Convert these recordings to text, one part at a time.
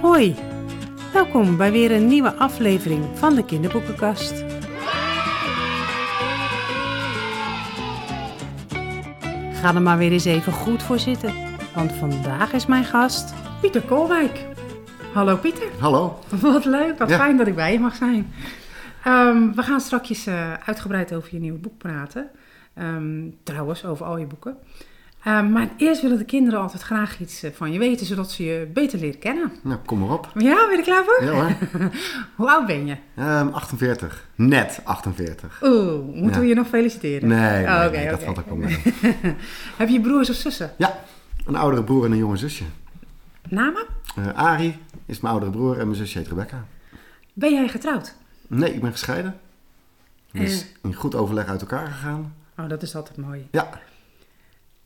Hoi, welkom bij weer een nieuwe aflevering van de Kinderboekenkast. Ga er maar weer eens even goed voor zitten, want vandaag is mijn gast Pieter Koolwijk. Hallo Pieter, Hallo. wat leuk, wat Ja. fijn dat ik bij je mag zijn. Ehm, we gaan straks eh, uitgebreid over je nieuwe boek praten. Ehm, trouwens, over al je boeken. Ehm, maar eerst willen de kinderen altijd graag iets eh, van je weten, zodat ze je beter leren kennen. Nou, kom maar op. Ja, ben je er klaar voor? Ja hoor. Hoe oud ben je? Ehm, 48. Net 48. Oeh, moeten Ja. we je nog feliciteren? Nee, nee, Oh, nee, dat valt ook wel mee. Heb je broers of zussen? Ja, een oudere broer en een jonge zusje. Namen? Eh Arie is mijn oudere broer en mijn zusje heet Rebecca. Ben jij getrouwd? Nee, ik ben gescheiden. Dus Eh. in goed overleg uit elkaar gegaan. Oh, dat is altijd mooi. Ja,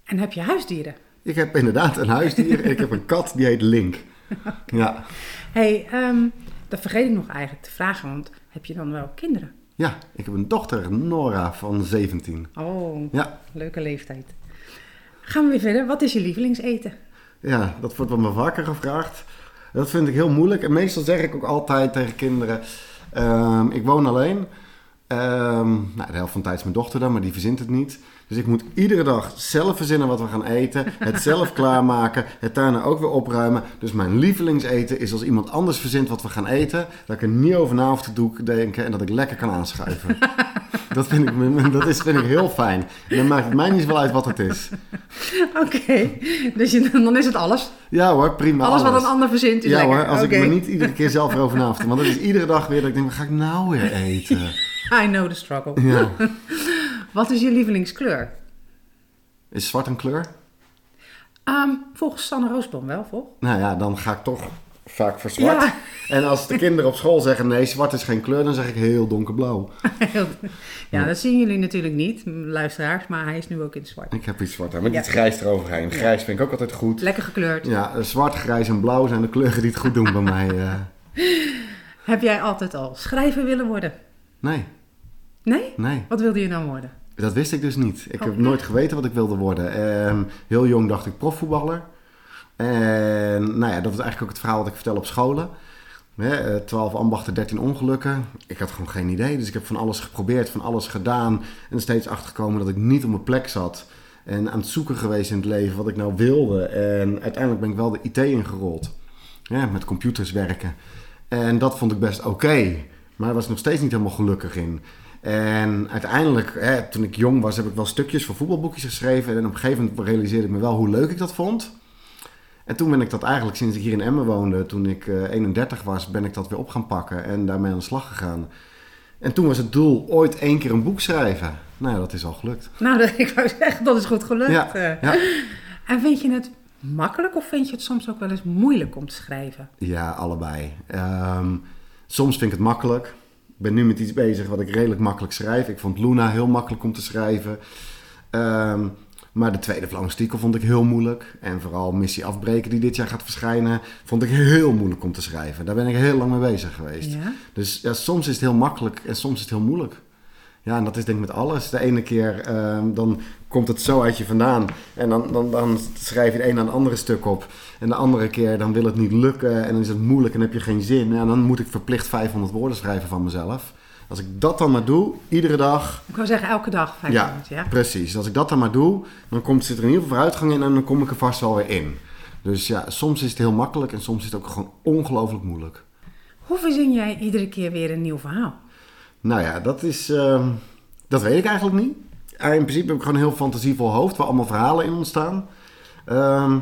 En heb je huisdieren? ik heb inderdaad een huisdier en ik heb een kat die heet Link. Ja, hey, ehm, dat vergeet ik nog eigenlijk te vragen, want heb je dan wel kinderen? ja, ik heb een dochter, Nora, van 17. Oh, Ja, leuke leeftijd. Gaan we weer verder. Wat is je lievelingseten? Ja, dat wordt wel me vaker gevraagd. Dat vind ik heel moeilijk. En meestal zeg ik ook altijd tegen kinderen: ehm, Ik woon alleen. Ehm, nou, de helft van de tijd is mijn dochter dan, maar die verzint het niet. Dus ik moet iedere dag zelf verzinnen wat we gaan eten. Het zelf klaarmaken. Het daarna ook weer opruimen. Dus mijn lievelingseten is als iemand anders verzint wat we gaan eten. Dat ik er niet over na hoef te denken en dat ik lekker kan aanschuiven. dat vind ik, dat is, vind ik heel fijn. En dan maakt het mij niet zo wel uit wat het is. Oké, dus je, dan is het alles. Ja hoor, prima. alles wat een ander verzint is Ja lekker. hoor, als ik me niet iedere keer zelf erover na hoef te- Want dat is iedere dag weer dat ik denk, wat ga ik nou weer eten? I know the struggle. Ja. Wat is je lievelingskleur? Is zwart een kleur? Ehm, volgens Sanne Roosboom wel, volg? Nou ja, dan ga ik toch vaak voor zwart. Ja. En als de kinderen op school zeggen, nee, zwart is geen kleur, dan zeg ik heel donkerblauw. ja, Ja. dat zien jullie natuurlijk niet, luisteraars, maar hij is nu ook in zwart. Ik heb iets zwart aan, met Ja. iets grijs eroverheen. Grijs vind ik ook altijd goed. Lekker gekleurd. Ja, zwart, grijs en blauw zijn de kleuren die het goed doen bij mij. eh. Heb jij altijd al schrijver willen worden? Nee, Nee? nee. Wat wilde je dan worden? Dat wist ik dus niet. Ik Oh, heb nee? nooit geweten wat ik wilde worden. Ehm, heel jong dacht ik profvoetballer. En nou ja, dat is eigenlijk ook het verhaal wat ik vertel op scholen. Hè, eh, 12 ambachten, 13 ongelukken. Ik had gewoon geen idee. Dus ik heb van alles geprobeerd, van alles gedaan. En steeds achtergekomen dat ik niet op mijn plek zat. En aan het zoeken geweest in het leven wat ik nou wilde. En uiteindelijk ben ik wel de IT ingerold. Ja, met computers werken. En dat vond ik best oké. Maar daar was ik nog steeds niet helemaal gelukkig in. En uiteindelijk, hè, toen ik jong was, heb ik wel stukjes voor voetbalboekjes geschreven. En op een gegeven moment realiseerde ik me wel hoe leuk ik dat vond. En toen ben ik dat eigenlijk, sinds ik hier in Emmen woonde, toen ik eh, 31 was, ben ik dat weer op gaan pakken en daarmee aan de slag gegaan. En toen was het doel ooit één keer een boek schrijven. Nou ja, dat is al gelukt. Nou, dat, ik wou zeggen, dat is goed gelukt. Ja, eh. ja. En vind je het makkelijk of vind je het soms ook wel eens moeilijk om te schrijven? Ja, allebei. Ehm, soms vind ik het makkelijk. Ik ben nu met iets bezig wat ik redelijk makkelijk schrijf. Ik vond Luna heel makkelijk om te schrijven. Ehm, maar de tweede Vlaamstikel vond ik heel moeilijk. En vooral Missie Afbreken, die dit jaar gaat verschijnen, vond ik heel moeilijk om te schrijven. Daar ben ik heel lang mee bezig geweest. Ja? Dus ja, soms is het heel makkelijk en soms is het heel moeilijk. Ja, en dat is denk ik met alles. De ene keer ehm, dan komt het zo uit je vandaan. En dan, dan, dan schrijf je het een aan het andere stuk op. En de andere keer dan wil het niet lukken en dan is het moeilijk en heb je geen zin. En dan moet ik verplicht 500 woorden schrijven van mezelf. Als ik dat dan maar doe, iedere dag. Ik wou zeggen elke dag 500, ja? Precies. Als ik dat dan maar doe, dan komt, zit er in ieder geval vooruitgang in en dan kom ik er vast wel weer in. Dus ja, soms is het heel makkelijk en soms is het ook gewoon ongelooflijk moeilijk. Hoe verzin jij iedere keer weer een nieuw verhaal? Nou ja, dat is. ehm, dat weet ik eigenlijk niet. In principe heb ik gewoon een heel fantasievol hoofd waar allemaal verhalen in ontstaan. Ehm,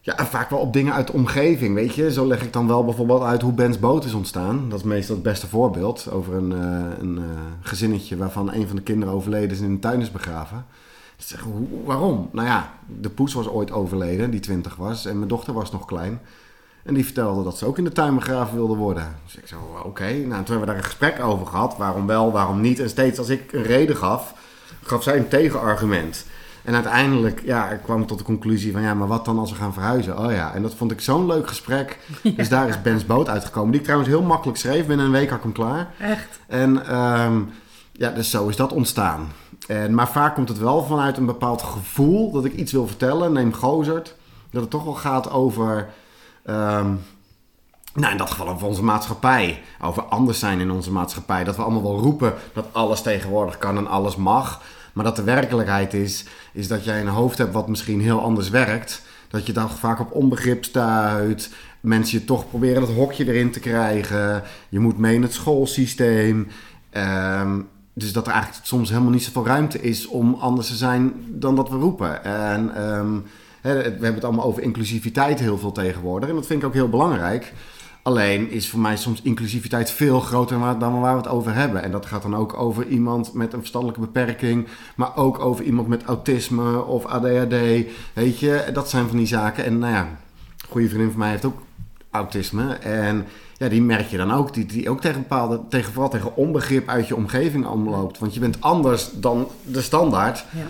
ja, vaak wel op dingen uit de omgeving, weet je. Zo leg ik dan wel bijvoorbeeld uit hoe Ben's boot is ontstaan. Dat is meestal het beste voorbeeld. Over een, eh, een eh, gezinnetje waarvan een van de kinderen overleden is en in de tuin is begraven. Zeg, hoe, waarom? Nou ja, de poes was ooit overleden, die 20 was. En mijn dochter was nog klein. En die vertelde dat ze ook in de tuin begraven wilde worden. Dus ik zei, oké. Nou, toen hebben we daar een gesprek over gehad. Waarom wel, waarom niet. En steeds als ik een reden gaf, gaf zij een tegenargument. En uiteindelijk ja, ik kwam ik tot de conclusie van... ja, maar wat dan als we gaan verhuizen? Oh ja, en dat vond ik zo'n leuk gesprek. Dus daar is Ben's boot uitgekomen. Die ik trouwens heel makkelijk schreef. Binnen een week had ik hem klaar. Echt? En ehm, ja, dus zo is dat ontstaan. En, maar vaak komt het wel vanuit een bepaald gevoel dat ik iets wil vertellen. Neem Gozert. Dat het toch wel gaat over Ehm, nou, in dat geval over onze maatschappij. Over anders zijn in onze maatschappij. Dat we allemaal wel roepen dat alles tegenwoordig kan en alles mag. Maar dat de werkelijkheid is, is dat jij een hoofd hebt wat misschien heel anders werkt. Dat je dan vaak op onbegrip stuit. Mensen je toch proberen dat hokje erin te krijgen. Je moet mee in het schoolsysteem. Ehm, dus dat er eigenlijk soms helemaal niet zoveel ruimte is om anders te zijn dan dat we roepen. En ehm, hè, we hebben het allemaal over inclusiviteit heel veel tegenwoordig. En dat vind ik ook heel belangrijk. Alleen is voor mij soms inclusiviteit veel groter dan waar we het over hebben. En dat gaat dan ook over iemand met een verstandelijke beperking, maar ook over iemand met autisme of ADHD. Weet je, dat zijn van die zaken. En nou ja, een goede vriendin van mij heeft ook autisme. En ja, die merk je dan ook, die, die ook tegen bepaalde, tegen, vooral tegen onbegrip uit je omgeving omloopt. Want je bent anders dan de standaard. Ja.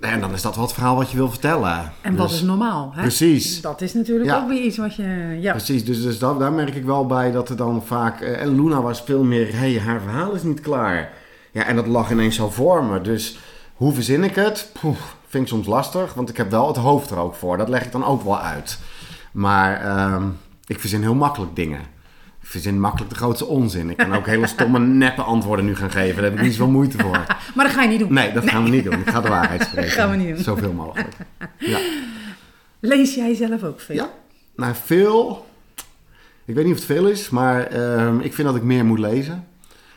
En dan is dat wel het verhaal wat je wil vertellen. En wat dus is normaal. Hè? Precies. Dat is natuurlijk ook weer iets wat je... Ja. Precies, dus, dus dat, daar merk ik wel bij dat er dan vaak... Eh, en Luna was veel meer, hé, hey, haar verhaal is niet klaar. Ja, en dat lag ineens zo voor me. Dus hoe verzin ik het? Poef, vind ik soms lastig, want ik heb wel het hoofd er ook voor. Dat leg ik dan ook wel uit. Maar uh, ik verzin heel makkelijk dingen verzin makkelijk de grootste onzin. Ik kan ook hele stomme, neppe antwoorden nu gaan geven. Daar heb ik niet zoveel moeite voor. maar dat ga je niet doen. Nee, dat gaan we niet doen. Ik ga de waarheid spreken. Dat gaan we niet doen. Zoveel mogelijk. Ja. Lees jij zelf ook veel? Ja, nou veel. Ik weet niet of het veel is, maar uh, ik vind dat ik meer moet lezen.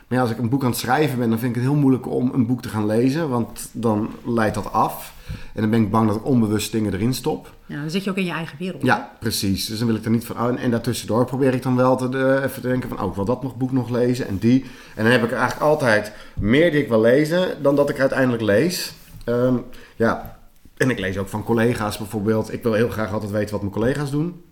Maar ja, als ik een boek aan het schrijven ben, dan vind ik het heel moeilijk om een boek te gaan lezen. Want dan leidt dat af. En dan ben ik bang dat ik onbewust dingen erin stop. Ja, dan zit je ook in je eigen wereld. Ja, precies. Dus dan wil ik er niet van. Oh, en, daartussendoor probeer ik dan wel te, even te denken van, oh, ik wil dat nog boek nog lezen en die. En dan heb ik er eigenlijk altijd meer die ik wil lezen dan dat ik uiteindelijk lees. Ehm, ja, en ik lees ook van collega's bijvoorbeeld. Ik wil heel graag altijd weten wat mijn collega's doen.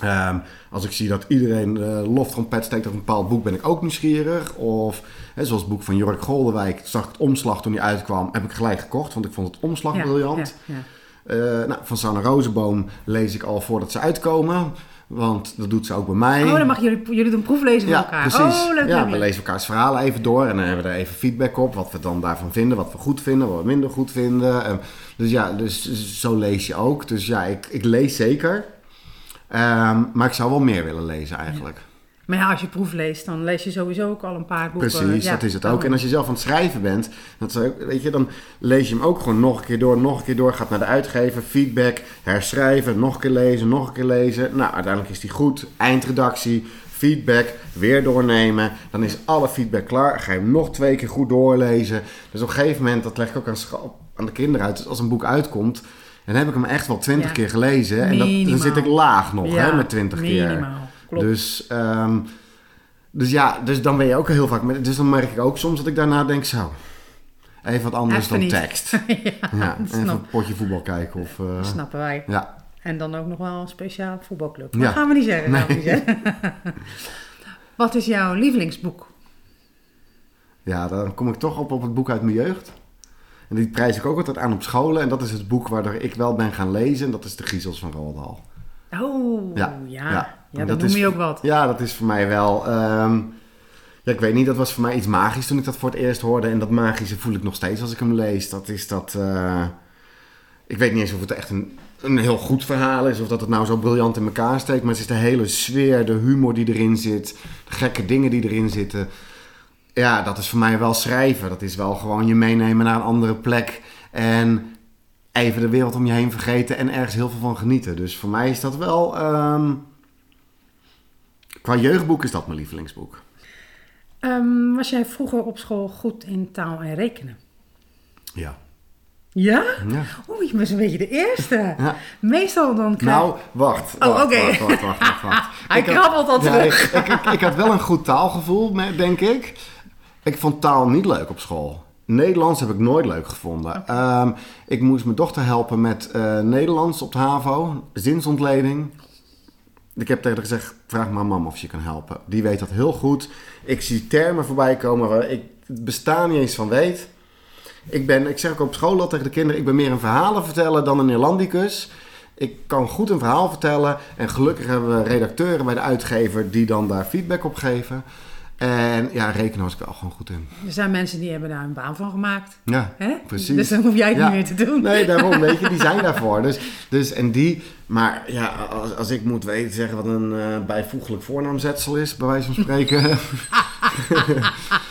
Ehm, als ik zie dat iedereen uh, loftrompet steekt op een bepaald boek, ben ik ook nieuwsgierig. Of hè, zoals het boek van Jork Goldenwijk, zag ik het omslag toen hij uitkwam, heb ik gelijk gekocht, want ik vond het omslag briljant. Ja, ja. Uh, nou, van Sanne Rozenboom lees ik al voordat ze uitkomen. Want dat doet ze ook bij mij. Oh, dan mag jullie, jullie doen proeflezen ja, elkaar. Precies. Oh, leuk, ja, we lezen elkaars verhalen even door en dan hebben we er even feedback op. Wat we dan daarvan vinden, wat we goed vinden, wat we minder goed vinden. dus ja, dus zo lees je ook. Dus ja, ik, ik lees zeker. Um, maar ik zou wel meer willen lezen eigenlijk. Ja. Maar ja, als je proef leest, dan lees je sowieso ook al een paar boeken. Precies, dat is het ook. En als je zelf aan het schrijven bent, dat weet je, dan lees je hem ook gewoon nog een keer door, nog een keer door. Gaat naar de uitgever, feedback, herschrijven, nog een keer lezen, nog een keer lezen. Nou, uiteindelijk is die goed. Eindredactie, feedback, weer doornemen. Dan is alle feedback klaar. Ga je hem nog twee keer goed doorlezen. Dus op een gegeven moment, dat leg ik ook aan, aan de kinderen uit. Dus als een boek uitkomt, en dan heb ik hem echt wel twintig keer gelezen. En dat, dan zit ik laag nog hè, met twintig keer. Klopt. Dus, um, dus ja, dus dan ben je ook heel vaak... Met, dus dan merk ik ook soms dat ik daarna denk zo... Even wat anders dan tekst. ja, ja even een potje voetbal kijken. Of, uh, snappen wij. Ja. En dan ook nog wel een speciaal voetbalclub. Dat gaan we niet zeggen. Nee. niet zeggen. wat is jouw lievelingsboek? Ja, dan kom ik toch op op het boek uit mijn jeugd. En die prijs ik ook altijd aan op scholen. En dat is het boek waardoor ik wel ben gaan lezen. En dat is De Griezels van Roald Dahl. Oh, ja. Ja, ja. ja dat, noem je ook wat. Ja, dat is voor mij wel... Um, ja, ik weet niet, dat was voor mij iets magisch toen ik dat voor het eerst hoorde. En dat magische voel ik nog steeds als ik hem lees. Dat is dat... Uh, ik weet niet eens of het echt een, een heel goed verhaal is. Of dat het nou zo briljant in elkaar steekt. Maar het is de hele sfeer, de humor die erin zit. De gekke dingen die erin zitten ja, dat is voor mij wel schrijven. Dat is wel gewoon je meenemen naar een andere plek. En even de wereld om je heen vergeten en ergens heel veel van genieten. Dus voor mij is dat wel. Um, qua jeugdboek is dat mijn lievelingsboek. Um, was jij vroeger op school goed in taal en rekenen? Ja. Ja? ja. Oeh, je bent een beetje de eerste. Ja. Meestal dan krijg... Nou, wacht. Oh, oké. Okay. Wacht, wacht, wacht, wacht, Hij krabbelt al terug. ik, ik, ik, had wel een goed taalgevoel, denk ik. Ik vond taal niet leuk op school. Nederlands heb ik nooit leuk gevonden. Ehm, ik moest mijn dochter helpen met uh, Nederlands op de HAVO, zinsontleding. Ik heb tegen haar gezegd, vraag maar mama of je kan helpen. Die weet dat heel goed. Ik zie termen voorbij komen waar ik het bestaan niet eens van weet. Ik, ben, ik zeg ook op school al tegen de kinderen, ik ben meer een verhalen vertellen dan een Irlandicus. Ik kan goed een verhaal vertellen en gelukkig hebben we redacteuren bij de uitgever die dan daar feedback op geven. En ja, rekenen was ik wel gewoon goed in. Er zijn mensen die hebben daar een baan van gemaakt. Ja, Hè? precies. Dus dan hoef jij het Ja. niet meer te doen. Nee, daarom, weet je, die zijn daarvoor. Dus, dus en die, maar ja, als, als ik moet weten zeggen wat een eh, bijvoeglijk voornaamzetsel is, bij wijze van spreken.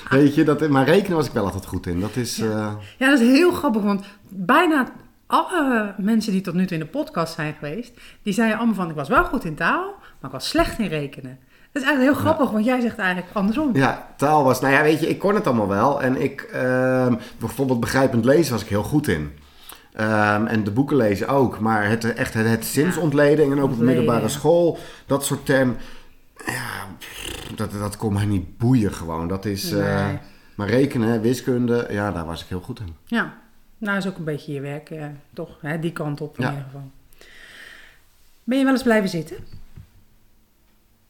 weet je, dat, maar rekenen was ik wel altijd goed in. Dat is, eh, Ja, dat is heel grappig, want bijna alle mensen die tot nu toe in de podcast zijn geweest, die zeiden allemaal van, ik was wel goed in taal, maar ik was slecht in rekenen. Dat is eigenlijk heel grappig, want jij zegt eigenlijk andersom. ja, taal was, nou ja, weet je, ik kon het allemaal wel. En ik, ehm, bijvoorbeeld begrijpend lezen was ik heel goed in. Ehm, en de boeken lezen ook. Maar het, echt het, het zinsontleding en ook op de middelbare ja. school, dat soort termen. Ja, dat, dat kon mij niet boeien gewoon. Dat is, eh, maar rekenen, wiskunde, ja, daar was ik heel goed in. Ja, nou is ook een beetje je werk, eh, toch? Hè? Die kant op in Ja. ieder geval. Ben je wel eens blijven zitten?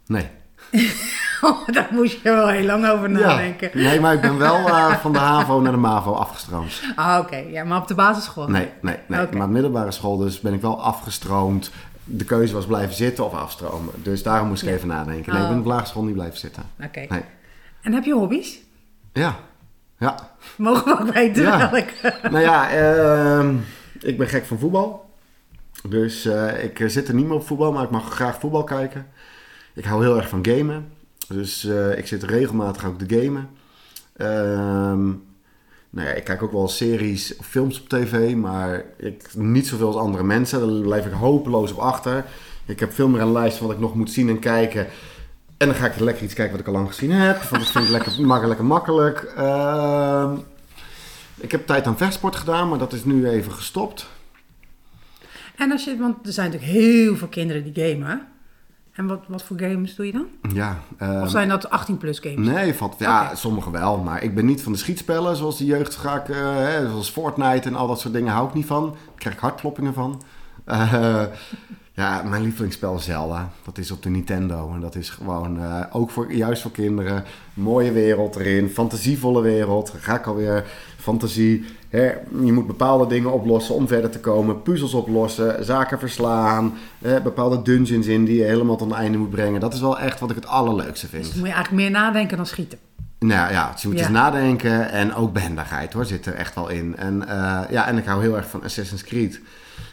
Nee. Oh, daar moest je wel heel lang over nadenken. Ja, nee, maar ik ben wel eh, van de HAVO naar de MAVO afgestroomd. Ah, oké. Ja, maar op de basisschool? Nee, nee, nee. Maar op middelbare school dus ben ik wel afgestroomd. De keuze was blijven zitten of afstromen. Dus daarom moest ik Ja. even nadenken. Nee, ik ben op de lagere school niet blijven zitten. Oké. Nee. En heb je hobby's? Ja, ja. Mogen we ook weten Ja. welke? nou ja, ehm, ik ben gek van voetbal. Dus eh, ik zit er niet meer op voetbal, maar ik mag graag voetbal kijken. Ik hou heel erg van gamen. Dus eh, ik zit regelmatig ook te gamen. Ehm, nou ja, ik kijk ook wel series of films op tv, maar ik, niet zoveel als andere mensen. Daar blijf ik hopeloos op achter. Ik heb veel meer een lijst van wat ik nog moet zien en kijken. En dan ga ik lekker iets kijken wat ik al lang gezien heb. Want dat vind ik lekker, makkelijk, makkelijk. Ehm, ik heb tijd aan vechtsport gedaan, maar dat is nu even gestopt. En als je, want er zijn natuurlijk heel veel kinderen die gamen. En wat, wat voor games doe je dan? Ja, ehm, Of zijn dat 18 plus games? Nee, valt, ja, sommige wel. Maar ik ben niet van de schietspellen zoals de jeugd vaak, eh, hè, zoals Fortnite en al dat soort dingen hou ik niet van. Daar krijg ik hartkloppingen van. Eh, ja, mijn lievelingsspel is Zelda. Dat is op de Nintendo. En dat is gewoon eh, ook voor, juist voor kinderen. Mooie wereld erin, fantasievolle wereld. Ga ik alweer fantasie. Hè, je moet bepaalde dingen oplossen om verder te komen. Puzzels oplossen, zaken verslaan. eh, bepaalde dungeons in die je helemaal tot een einde moet brengen. Dat is wel echt wat ik het allerleukste vind. Dus moet je eigenlijk meer nadenken dan schieten. Nou ja, dus je moet Ja. eens nadenken en ook behendigheid hoor, zit er echt wel in. En, eh, ja, en ik hou heel erg van Assassin's Creed.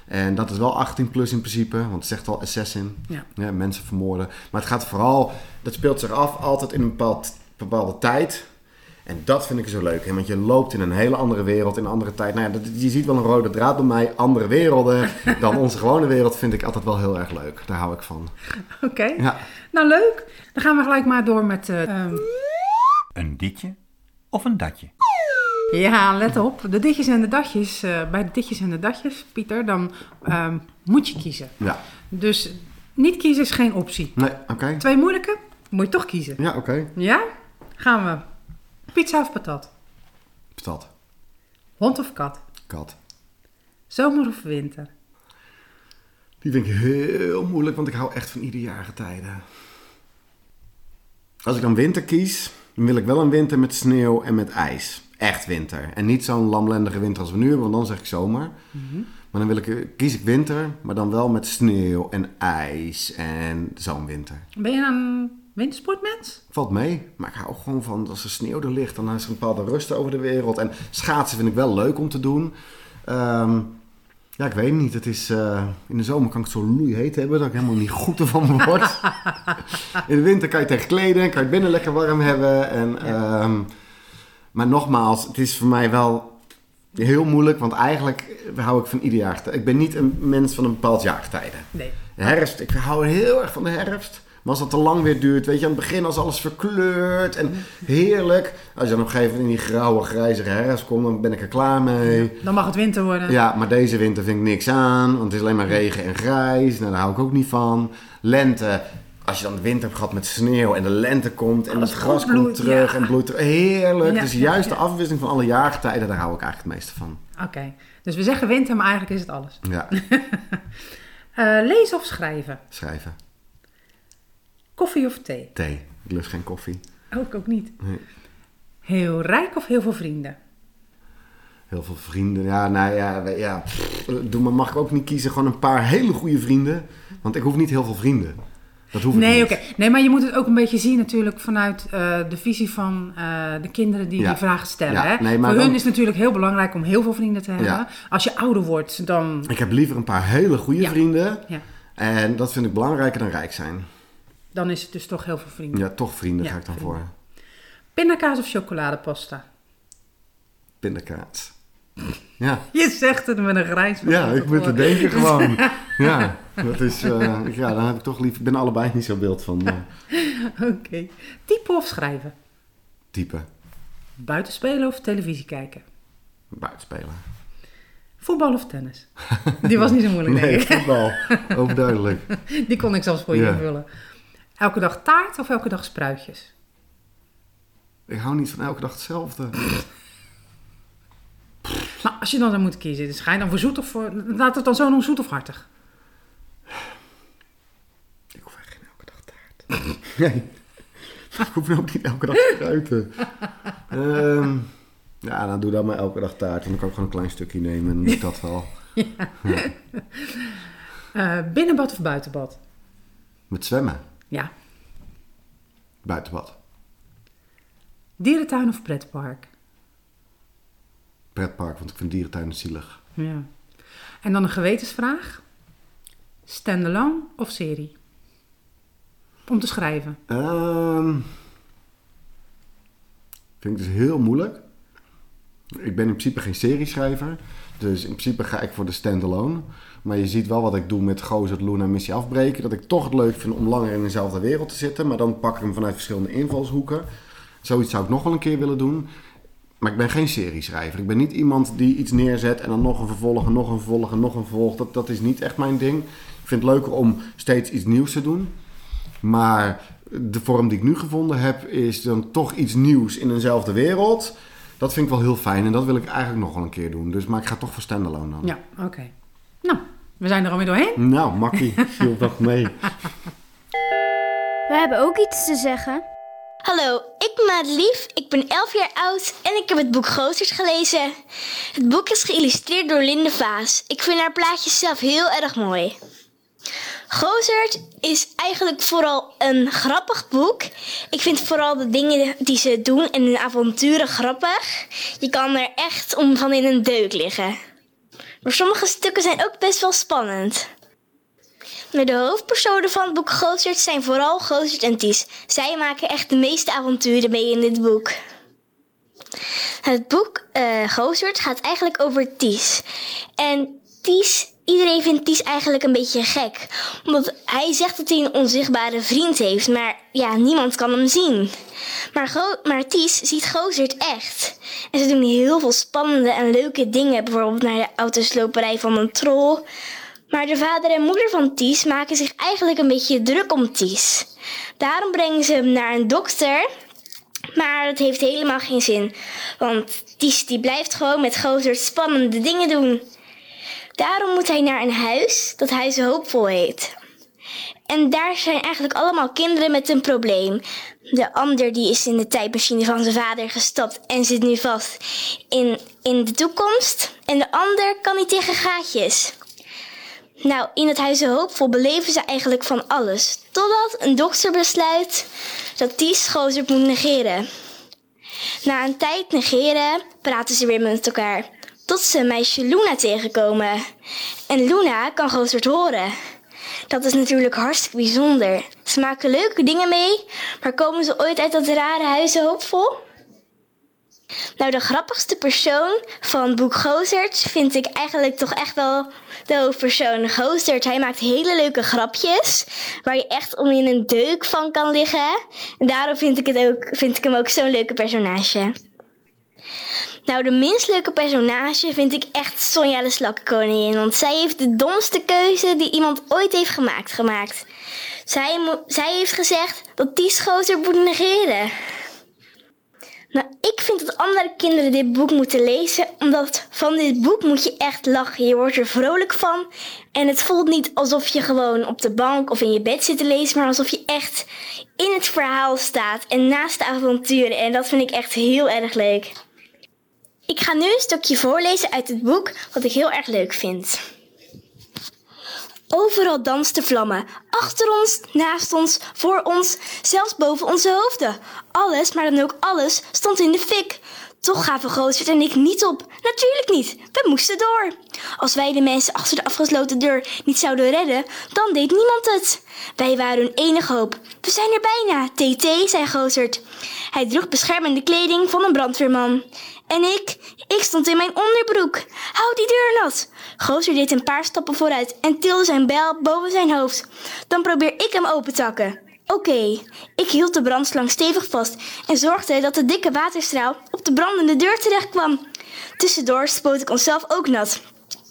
En dat is wel 18 plus in principe, want het zegt wel assassin. Ja. mensen vermoorden. Maar het gaat vooral, dat speelt zich af altijd in een bepaald, bepaalde tijd. En dat vind ik zo leuk. Hè? Want je loopt in een hele andere wereld, in een andere tijd. Nou ja, dat, je ziet wel een rode draad bij mij. Andere werelden dan onze gewone wereld vind ik altijd wel heel erg leuk. Daar hou ik van. Oké. Ja. Nou, leuk. Dan gaan we gelijk maar door met... eh, ehm, Een ditje of een datje? ja, let op. De ditjes en de datjes. eh, bij de ditjes en de datjes, Pieter, dan ehm, moet je kiezen. Ja. Dus niet kiezen is geen optie. Nee, oké. Twee moeilijke, moet je toch kiezen. Ja, oké. Ja? Gaan we. Pizza of patat? Stad. Hond of kat? Kat. Zomer of winter? Die vind ik heel moeilijk, want ik hou echt van iederjarige tijden. Als ik dan winter kies, dan wil ik wel een winter met sneeuw en met ijs. Echt winter. En niet zo'n lamlendige winter als we nu hebben, want dan zeg ik zomer. Maar dan wil ik, kies ik winter, maar dan wel met sneeuw en ijs en zo'n winter. Ben je een wintersportmens? Valt mee, maar ik hou gewoon van als er sneeuw er ligt, dan is er een bepaalde rust over de wereld. En schaatsen vind ik wel leuk om te doen. Ehm, ja, ik weet niet. Het is, eh, in de zomer kan ik het zo loeiheet hebben dat ik helemaal niet goed ervan word. in de winter kan je tegen kleden, kan je het binnen lekker warm hebben. En, ehm, maar nogmaals, het is voor mij wel heel moeilijk, want eigenlijk hou ik van ieder jaar. Ik ben niet een mens van een bepaald jaargetijden. Nee. De herfst, ik hou heel erg van de herfst. Maar als dat te lang weer duurt, weet je, aan het begin als alles verkleurt en heerlijk. Als je dan op een gegeven moment in die grauwe, grijzige herfst komt, dan ben ik er klaar mee. Dan mag het winter worden. Ja, maar deze winter vind ik niks aan, want het is alleen maar regen en grijs. Nou, daar hou ik ook niet van. Lente, als je dan de winter hebt gehad met sneeuw en de lente komt en het gras komt terug ja. en bloeit terug. Heerlijk. Ja, dus juist ja. de afwisseling van alle jaargetijden, daar hou ik eigenlijk het meeste van. Oké. Dus we zeggen winter, maar eigenlijk is het alles. Ja, Eh, lezen of schrijven? schrijven. Koffie of thee? Thee. Ik lust geen koffie. Ook, ook niet. Nee. Heel rijk of heel veel vrienden? Heel veel vrienden. Ja, nou ja, ja doe maar, mag ik ook niet kiezen. Gewoon een paar hele goede vrienden. Want ik hoef niet heel veel vrienden. Dat hoef ik Nee, niet. oké. Nee, maar je moet het ook een beetje zien natuurlijk vanuit eh, de visie van eh, de kinderen die Ja. die vragen stellen. Ja, Hè? nee, maar Voor hun dan- is het natuurlijk heel belangrijk om heel veel vrienden te hebben. Ja. Als je ouder wordt, dan... Ik heb liever een paar hele goede vrienden. Ja, En dat vind ik belangrijker dan rijk zijn. Dan is het dus toch heel veel vrienden. Ja, toch vrienden Ja, ga ik dan vrienden. voor. Pindakaas of chocoladepasta? Pindakaas. Ja. Je zegt het met een grijns. Ja, ik moet te denken gewoon. Ja, dat is, eh, ja, dan heb ik toch liever... Ik ben allebei niet zo beeld van Oké. Typen of schrijven? type. Buitenspelen of televisie kijken? Buitenspelen. Voetbal of tennis? Die was niet zo moeilijk, Nee, denk ik. voetbal. Overduidelijk. Die kon ik zelfs voor je invullen. Elke dag taart of elke dag spruitjes? Ik hou niet van elke dag hetzelfde. Nou, als je dan dan moet kiezen, dus ga je dan voor zoet of voor... Laat het dan zo noemen, zoet of hartig? Ik hoef echt geen elke dag taart. Nee. Ik hoef ook niet elke dag te fruiten. Ehm, ja, dan doe dan maar elke dag taart. En dan kan ik gewoon een klein stukje nemen en dan doe ik dat wel. Eh, binnenbad of buitenbad? Met zwemmen. Ja. Buitenbad. Dierentuin of pretpark? Pretpark, want ik vind dierentuinen zielig. Ja. En dan een gewetensvraag. Standalone of serie? Om te schrijven. Ehm vind ik dus heel moeilijk. Ik ben in principe geen serieschrijver. Dus in principe ga ik voor de standalone. Maar je ziet wel wat ik doe met Gozer, Luna en Missie Afbreken. Dat ik toch het leuk vind om langer in dezelfde wereld te zitten. Maar dan pak ik hem vanuit verschillende invalshoeken. Zoiets zou ik nog wel een keer willen doen. Maar ik ben geen serieschrijver. Ik ben niet iemand die iets neerzet en dan nog een vervolg en nog een vervolg en nog een vervolg. Dat, dat is niet echt mijn ding. Ik vind het leuker om steeds iets nieuws te doen. Maar de vorm die ik nu gevonden heb, is dan toch iets nieuws in eenzelfde wereld. Dat vind ik wel heel fijn en dat wil ik eigenlijk nog wel een keer doen. Dus, maar ik ga toch voor standalone dan. Ja, oké. Nou, we zijn er alweer doorheen. Nou, makkie, viel toch mee. We hebben ook iets te zeggen. Hallo, ik ben Madelief, ik ben 11 jaar oud en ik heb het boek Gozers gelezen. Het boek is geïllustreerd door Linde Vaas. Ik vind haar plaatjes zelf heel erg mooi. Gozert is eigenlijk vooral een grappig boek. Ik vind vooral de dingen die ze doen en hun avonturen grappig. Je kan er echt om van in een deuk liggen. Maar sommige stukken zijn ook best wel spannend. De hoofdpersonen van het boek Gozert zijn vooral Gozert en Ties. Zij maken echt de meeste avonturen mee in dit boek. Het boek Gozert gaat eigenlijk over Ties. En Ties, iedereen vindt Ties eigenlijk een beetje gek. Omdat hij zegt dat hij een onzichtbare vriend heeft, maar ja, niemand kan hem zien. Maar, Go maar Ties ziet Gozert echt. En ze doen heel veel spannende en leuke dingen. Bijvoorbeeld naar de autosloperij van een troll. Maar de vader en moeder van Ties maken zich eigenlijk een beetje druk om Ties. Daarom brengen ze hem naar een dokter. Maar dat heeft helemaal geen zin. Want Ties die blijft gewoon met Gozert spannende dingen doen. Daarom moet hij naar een huis dat Huis Hoopvol heet. En daar zijn eigenlijk allemaal kinderen met een probleem. De ander die is in de tijdmachine van zijn vader gestapt en zit nu vast in, in de toekomst. En de ander kan niet tegen gaatjes. Nou, in het Huis Hoopvol beleven ze eigenlijk van alles. Totdat een dokter besluit dat Ties Gozert moet negeren. Na een tijd negeren praten ze weer met elkaar. Tot ze meisje Luna tegenkomen. En Luna kan Gozert horen. Dat is natuurlijk hartstikke bijzonder. Ze maken leuke dingen mee, maar komen ze ooit uit dat rare Huis Hoopvol? Nou, de grappigste persoon van boek Gozert vind ik eigenlijk toch echt wel de hoofdpersoon Gozert. Hij maakt hele leuke grapjes waar je echt om in een deuk van kan liggen. En daarom vind ik, het ook, vind ik hem ook zo'n leuke personage. Nou, de minst leuke personage vind ik echt Sonja de Slakkenkoningin. Want zij heeft de domste keuze die iemand ooit heeft gemaakt. gemaakt. Zij, zij heeft gezegd dat Ties Gozer moet negeren. Nou, ik vind dat andere kinderen dit boek moeten lezen, omdat van dit boek moet je echt lachen. Je wordt er vrolijk van en het voelt niet alsof je gewoon op de bank of in je bed zit te lezen, maar alsof je echt in het verhaal staat en naast de avonturen. En dat vind ik echt heel erg leuk. Ik ga nu een stukje voorlezen uit het boek wat ik heel erg leuk vind. Overal dansten vlammen. Achter ons, naast ons, voor ons, zelfs boven onze hoofden. Alles, maar dan ook alles, stond in de fik. Toch gaven Gozert en ik niet op. Natuurlijk niet. We moesten door. Als wij de mensen achter de afgesloten deur niet zouden redden, dan deed niemand het. Wij waren hun enige hoop. We zijn er bijna. TT, zei Gozert. Hij droeg beschermende kleding van een brandweerman. En ik, ik stond in mijn onderbroek. Hou die deur nat. Gozer deed een paar stappen vooruit en tilde zijn bijl boven zijn hoofd. Dan probeer ik hem open te hakken. Oké, ik hield de brandslang stevig vast en zorgde dat de dikke waterstraal op de brandende deur terecht kwam. Tussendoor spoot ik onszelf ook nat.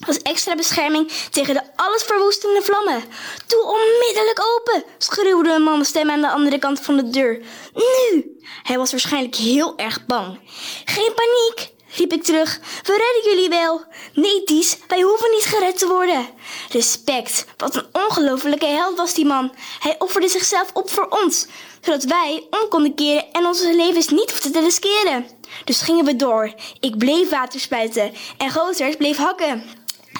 Als extra bescherming tegen de allesverwoestende vlammen. Doe onmiddellijk open, schreeuwde een mannenstem aan de andere kant van de deur. Nu! Hij was waarschijnlijk heel erg bang. Geen paniek, riep ik terug. We redden jullie wel. Nee, Ties, wij hoeven niet gered te worden. Respect, wat een ongelofelijke held was die man. Hij offerde zichzelf op voor ons, zodat wij om konden keren en onze levens niet hoefden te riskeren. Dus gingen we door. Ik bleef water spuiten en Gozers bleef hakken.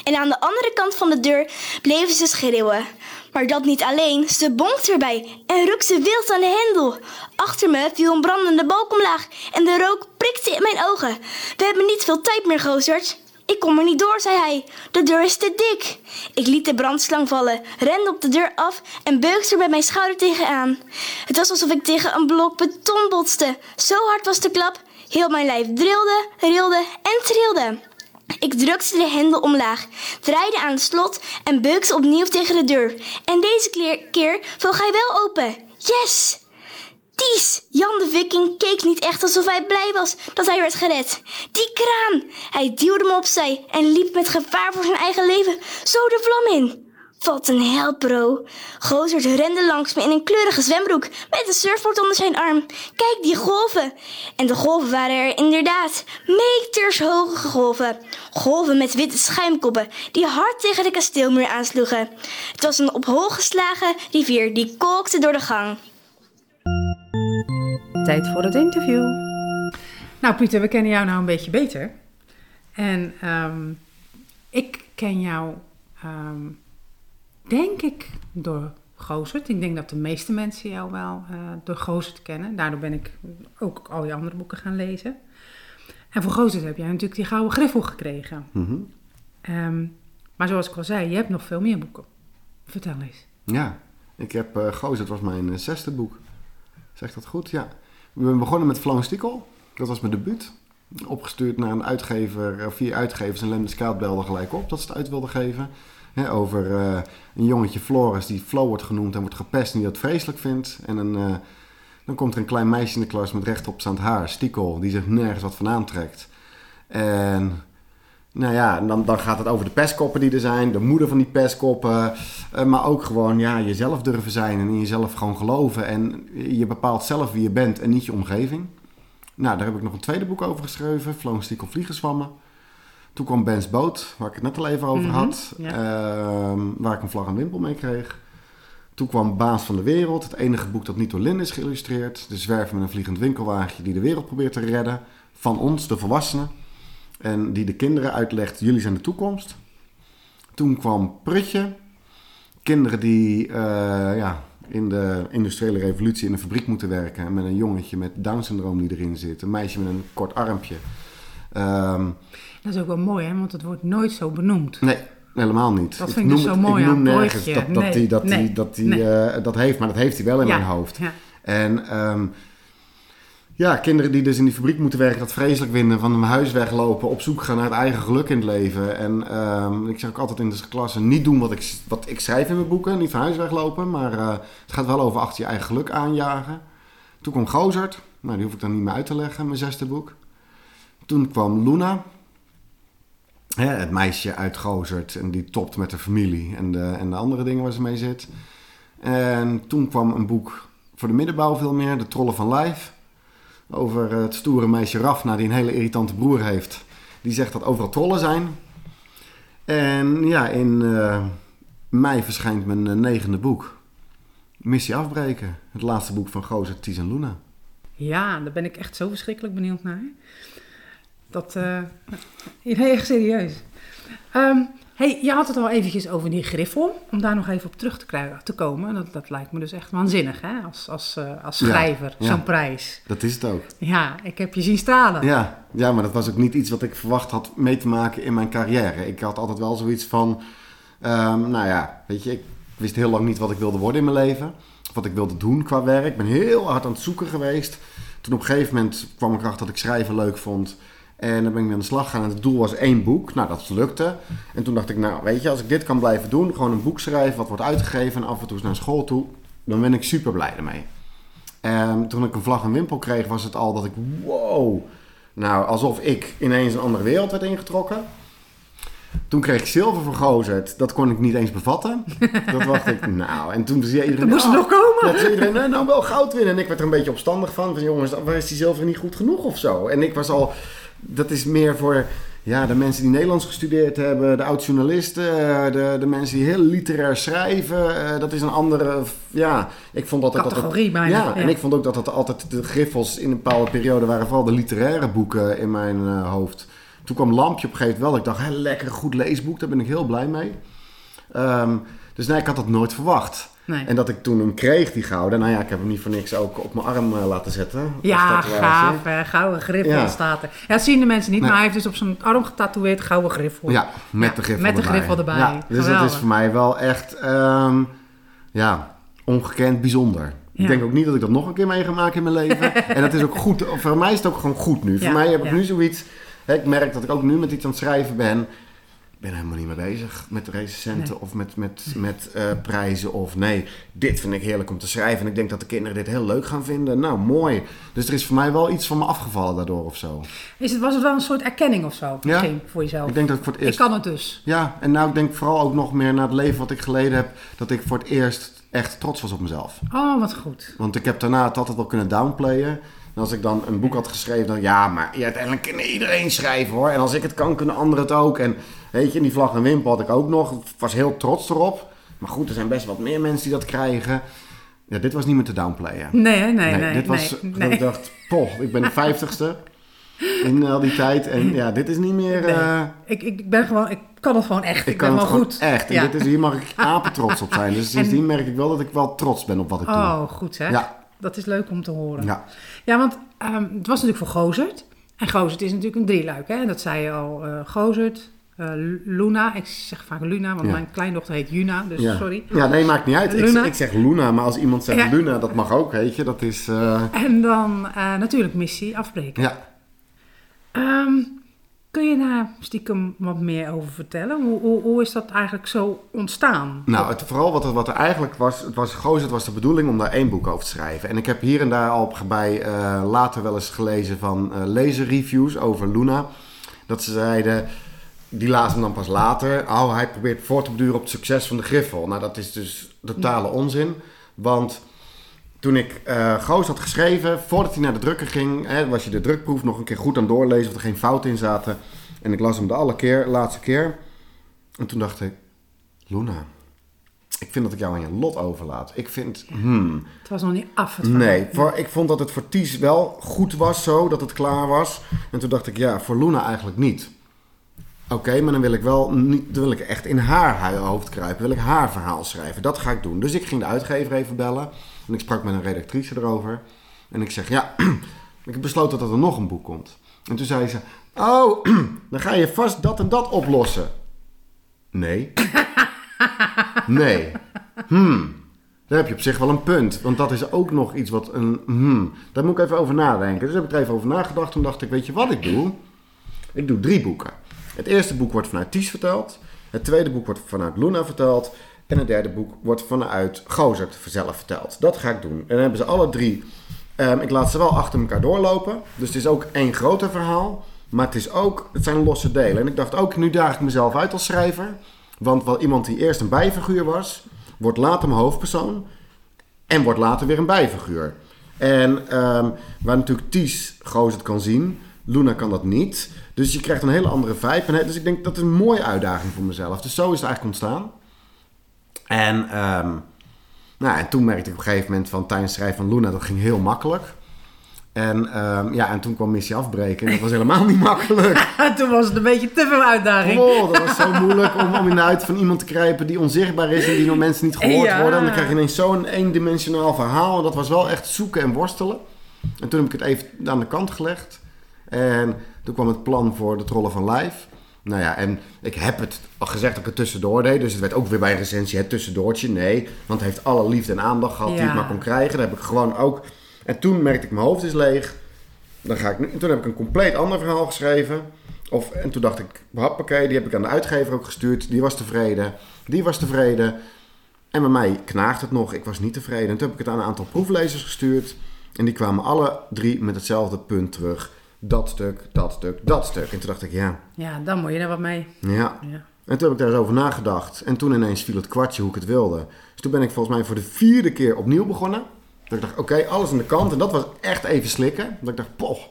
En aan de andere kant van de deur bleven ze schreeuwen. Maar dat niet alleen, ze bonkt erbij en rukte wild aan de hendel. Achter me viel een brandende balk omlaag en de rook prikte in mijn ogen. We hebben niet veel tijd meer, Gozert. Ik kom er niet door, zei hij. De deur is te dik. Ik liet de brandslang vallen, rende op de deur af en beukte er met mijn schouder tegenaan. Het was alsof ik tegen een blok beton botste. Zo hard was de klap. Heel mijn lijf drilde, rilde en trilde. Ik drukte de hendel omlaag, draaide aan het slot en beukte opnieuw tegen de deur. En deze keer, vloog hij wel open. Yes! Ties! Jan de Viking keek niet echt alsof hij blij was dat hij werd gered. Die kraan! Hij duwde me opzij en liep met gevaar voor zijn eigen leven zo de vlam in. Wat een held, bro. Gozert rende langs me in een kleurige zwembroek met een surfboard onder zijn arm. Kijk, die golven. En de golven waren er inderdaad. Meters hoge golven. Golven met witte schuimkoppen die hard tegen de kasteelmuur aansloegen. Het was een op hol geslagen rivier die kolkte door de gang. Tijd voor het interview. Nou, Pieter, we kennen jou nou een beetje beter. En ehm, ik ken jou, ehm, denk ik, door Gozert. Ik denk dat de meeste mensen jou wel eh, door Gozert kennen. Daardoor ben ik ook al je andere boeken gaan lezen. En voor Gozert heb jij natuurlijk die gouden griffel gekregen. Mhm. Ehm, maar zoals ik al zei, je hebt nog veel meer boeken. Vertel eens. Ja, ik heb uh, het was mijn eh, zesde boek. Zeg dat goed? Ja. We zijn begonnen met Flanstikel. Dat was mijn debuut. Opgestuurd naar een uitgever, vier uitgevers. En Lemde Scout belde gelijk op dat ze het uit wilden geven. Hè, over eh, een jongetje Floris die Flo wordt genoemd en wordt gepest en die dat vreselijk vindt. En een, eh, dan komt er een klein meisje in de klas met rechtopstaand haar, Stikkel, die zich nergens wat van aantrekt. En nou ja, dan, dan gaat het over de pestkoppen die er zijn, de moeder van die pestkoppen. eh, maar ook gewoon ja, jezelf durven zijn en in jezelf gewoon geloven. En je bepaalt zelf wie je bent en niet je omgeving. Nou, daar heb ik nog een tweede boek over geschreven, Floon Stikkel Vliegenzwammen. Toen kwam Ben's Boot, waar ik het net al even over Mhm, had. ja. ehm, waar ik een vlag en wimpel mee kreeg. Toen kwam Baas van de Wereld, het enige boek dat niet door Lin is geïllustreerd. De zwerver met een vliegend winkelwagentje die de wereld probeert te redden. Van ons, de volwassenen. En die de kinderen uitlegt, jullie zijn de toekomst. Toen kwam Prutje. Kinderen die eh, ja, in de industriële revolutie in een fabriek moeten werken. En met een jongetje met Down-syndroom die erin zit. Een meisje met een kort armpje. Ehm, Dat is ook wel mooi, hè? Want het wordt nooit zo benoemd. nee, helemaal niet. Dat Ik vind ik dus zo mooi Ik noem nergens dat, dat Nee, hij dat, nee, die, dat, die, eh, dat heeft. Maar dat heeft hij wel in Ja, mijn hoofd. Ja. En ehm, ja, kinderen die dus in die fabriek moeten werken, dat vreselijk vinden, van hun huis weglopen, op zoek gaan naar het eigen geluk in het leven. En ehm, ik zeg ook altijd in de klasse, niet doen wat ik, wat ik schrijf in mijn boeken, niet van huis weglopen, maar eh, het gaat wel over achter je eigen geluk aanjagen. Toen kwam Gozert, nou die hoef ik dan niet meer uit te leggen, mijn zesde boek. Toen kwam Luna, hè, het meisje uit Gozert, en die topt met de familie en de, en de andere dingen waar ze mee zit. En toen kwam een boek voor de middenbouw veel meer, De Trollen van Lijf. Over het stoere meisje Rafna, die een hele irritante broer heeft. Die zegt dat overal trollen zijn. En ja, in eh, mei verschijnt mijn eh, negende boek. Missie afbreken. Het laatste boek van Gozer, Ties en Luna. Ja, daar ben ik echt zo verschrikkelijk benieuwd naar. Dat, eh heel erg serieus. Ehm, Hey, je had het al eventjes over die griffel. Om daar nog even op terug te, krijgen, te komen. Dat, dat lijkt me dus echt waanzinnig, hè? Als, als, eh, als schrijver, ja. zo'n prijs. Dat is het ook. Ja, ik heb je zien stralen. Ja, ja, maar dat was ook niet iets wat ik verwacht had mee te maken in mijn carrière. Ik had altijd wel zoiets van, ehm, nou ja, weet je, ik wist heel lang niet wat ik wilde worden in mijn leven. Of wat ik wilde doen qua werk. Ik ben heel hard aan het zoeken geweest. Toen op een gegeven moment kwam ik erachter dat ik schrijven leuk vond. En dan ben ik weer aan de slag gegaan. En het doel was één boek. Nou, dat lukte. En toen dacht ik, nou, weet je, als ik dit kan blijven doen, gewoon een boek schrijven, wat wordt uitgegeven en af en toe eens naar school toe, dan ben ik super blij ermee. En toen ik een vlag en wimpel kreeg, was het al dat ik, wow, nou, alsof ik ineens een andere wereld werd ingetrokken. Toen kreeg ik zilver voor Gozert. Dat kon ik niet eens bevatten. Dat dacht ik, nou. En toen zei iedereen... Dat moest "Ah." nog komen. Toen zei iedereen, nou, wel goud winnen. En ik werd er een beetje opstandig van. Van jongens, waar is die zilver niet goed genoeg of zo? En ik was al... Dat is meer voor ja, de mensen die Nederlands gestudeerd hebben. De oud-journalisten. eh, De, de mensen die heel literair schrijven. eh, Dat is een andere... Ja, ik vond dat... Categorie bijna, Ja, en ik vond ook dat dat altijd de griffels in een bepaalde periode waren. Vooral de literaire boeken in mijn eh, hoofd. Toen kwam Lampje op een gegeven moment wel. Ik dacht, hé, lekker goed leesboek. Daar ben ik heel blij mee. Ehm, dus nee, ik had dat nooit verwacht. Nee. En dat ik toen hem kreeg, die gouden. Nou ja, ik heb hem niet voor niks ook op mijn arm eh, laten zetten. Ja, gaaf. hè. Gouden griffel Ja. staat er. Ja, dat zien de mensen niet, Nee. maar hij heeft dus op zijn arm getatoeëerd gouden griffel. Ja, met Ja, de griffel met de erbij. griffel erbij. Ja, dus dat is voor mij wel echt, ehm, ja, ongekend bijzonder. Ja. Ik denk ook niet dat ik dat nog een keer mee ga maken in mijn leven. en dat is ook goed. Voor mij is het ook gewoon goed nu. Voor mij heb ik nu zoiets. Hè, ik merk dat ik ook nu met iets aan het schrijven ben. Ik ben helemaal niet meer bezig met recensenten Nee. of met, met, met eh, prijzen. Of nee, dit vind ik heerlijk om te schrijven. En ik denk dat de kinderen dit heel leuk gaan vinden. Nou, mooi. Dus er is voor mij wel iets van me afgevallen daardoor of zo. Is het, was het wel een soort erkenning of zo? Misschien voor jezelf. Ik denk dat ik voor het Ik eerst... kan het dus. Ja, en nou ik denk vooral ook nog meer naar het leven wat ik geleden heb, dat ik voor het eerst echt trots was op mezelf. Oh, wat goed. Want ik heb daarna het altijd wel kunnen downplayen. En als ik dan een boek had geschreven, dan ja, maar ja, uiteindelijk kan iedereen schrijven hoor. En als ik het kan, kunnen anderen het ook. En weet je, die vlag en wimpel had ik ook nog. Ik was heel trots erop. Maar goed, er zijn best wat meer mensen die dat krijgen. Ja, dit was niet meer te downplayen. Nee, hè? nee, nee. dit was, nee, nee. ik dacht, poh, ik ben de vijftigste in al die tijd. En ja, dit is niet meer... Nee. eh, Ik, ik ben gewoon, ik kan het gewoon echt. Ik, ik kan ben het gewoon goed. echt. En Ja. dit is, hier mag ik apen trots op zijn. Dus sindsdien merk ik wel dat ik wel trots ben op wat ik doe. Oh, goed hè? Ja. Dat is leuk om te horen. Ja. Ja, want ehm, het was natuurlijk voor Gozert. En Gozert is natuurlijk een drieluik, hè? En dat zei je al. eh Gozert, eh, Luna. Ik zeg vaak Luna, want Ja. mijn kleindochter heet Juna. Dus Ja. sorry. Ja, nee, maakt niet uit. Ik, ik zeg Luna, maar als iemand zegt Ja. Luna, dat mag ook, weet je. Dat is... eh, En dan natuurlijk missie afbreken. ja. Ehm, kun je daar stiekem wat meer over vertellen? Hoe, hoe, hoe is dat eigenlijk zo ontstaan? Nou, het, vooral wat er, wat er eigenlijk was, het was, Goos, het was de bedoeling om daar één boek over te schrijven. En ik heb hier en daar al bij eh, later wel eens gelezen van lezenreviews over Luna. Dat ze zeiden, die lazen dan pas later. Oh, hij probeert voor te beduren op het succes van de Griffel. Nou, dat is dus totale onzin. Want toen ik eh Goos had geschreven, voordat hij naar de drukker ging, hè, was je de drukproef nog een keer goed aan doorlezen of er geen fouten in zaten. En ik las hem de alle keer, laatste keer. En toen dacht ik, Luna, ik vind dat ik jou aan je lot overlaat. Ik vind, hmm, Het was nog niet af. Het nee. Voor, ik vond dat het voor Ties wel goed was zo, dat het klaar was. En toen dacht ik, ja, voor Luna eigenlijk niet. Oké, maar dan wil ik wel niet, dan wil ik echt in haar hoofd kruipen. Wil ik haar verhaal schrijven. Dat ga ik doen. Dus ik ging de uitgever even bellen. En ik sprak met een redactrice erover. En ik zeg, ja, ik heb besloten dat er nog een boek komt. En toen zei ze, oh, dan ga je vast dat en dat oplossen. Nee. Nee. Hmm. Daar heb je op zich wel een punt. Want dat is ook nog iets wat een... Hmm, daar moet ik even over nadenken. Dus heb ik er even over nagedacht. Toen dacht ik, weet je wat ik doe? Ik doe drie boeken. Het eerste boek wordt vanuit Ties verteld. Het tweede boek wordt vanuit Luna verteld. En het derde boek wordt vanuit Gozert zelf verteld. Dat ga ik doen. En dan hebben ze alle drie... ehm, ik laat ze wel achter elkaar doorlopen. Dus het is ook één groter verhaal. Maar het, is ook, het zijn losse delen. En ik dacht ook, nu daag ik mezelf uit als schrijver. Want wel iemand die eerst een bijfiguur was... wordt later mijn hoofdpersoon... En wordt later weer een bijfiguur. En ehm, waar natuurlijk Ties het kan zien, Luna kan dat niet. Dus je krijgt een hele andere vibe. Dus ik denk dat is een mooie uitdaging voor mezelf. Dus zo is het eigenlijk ontstaan. En, ehm, nou, en toen merkte ik op een gegeven moment van tijdens het schrijven van Luna, dat ging heel makkelijk. En, ehm, ja, en toen kwam missie afbreken en dat was helemaal niet makkelijk. Toen was het een beetje te veel uitdaging. Oh, dat was zo moeilijk om, om in de huid van iemand te kruipen die onzichtbaar is en die door mensen niet gehoord Ja. worden. En dan krijg je ineens zo'n eendimensionaal verhaal. En dat was wel echt zoeken en worstelen. En toen heb ik het even aan de kant gelegd. En toen kwam het plan voor de Trollen van Live. Nou ja, en ik heb het al gezegd dat ik het tussendoor deed. Dus het werd ook weer bij een recensie het tussendoortje. Nee, want het heeft alle liefde en aandacht gehad die Ja. het maar kon krijgen. Dat heb ik gewoon ook... En toen merkte ik, mijn hoofd is leeg. Dan ga ik nu, en toen heb ik een compleet ander verhaal geschreven. Of, en toen dacht ik, hoppakee, die heb ik aan de uitgever ook gestuurd. Die was tevreden. Die was tevreden. En bij mij knaagt het nog. Ik was niet tevreden. En toen heb ik het aan een aantal proeflezers gestuurd. En die kwamen alle drie met hetzelfde punt terug. Dat stuk, dat stuk, dat stuk. En toen dacht ik, ja, Ja, dan moet je er wat mee. ja. Ja. En toen heb ik daar eens over nagedacht. En toen ineens viel het kwartje hoe ik het wilde. Dus toen ben ik volgens mij voor de vierde keer opnieuw begonnen. Dat ik dacht, oké, alles aan de kant. En dat was echt even slikken. Dat ik dacht, poch,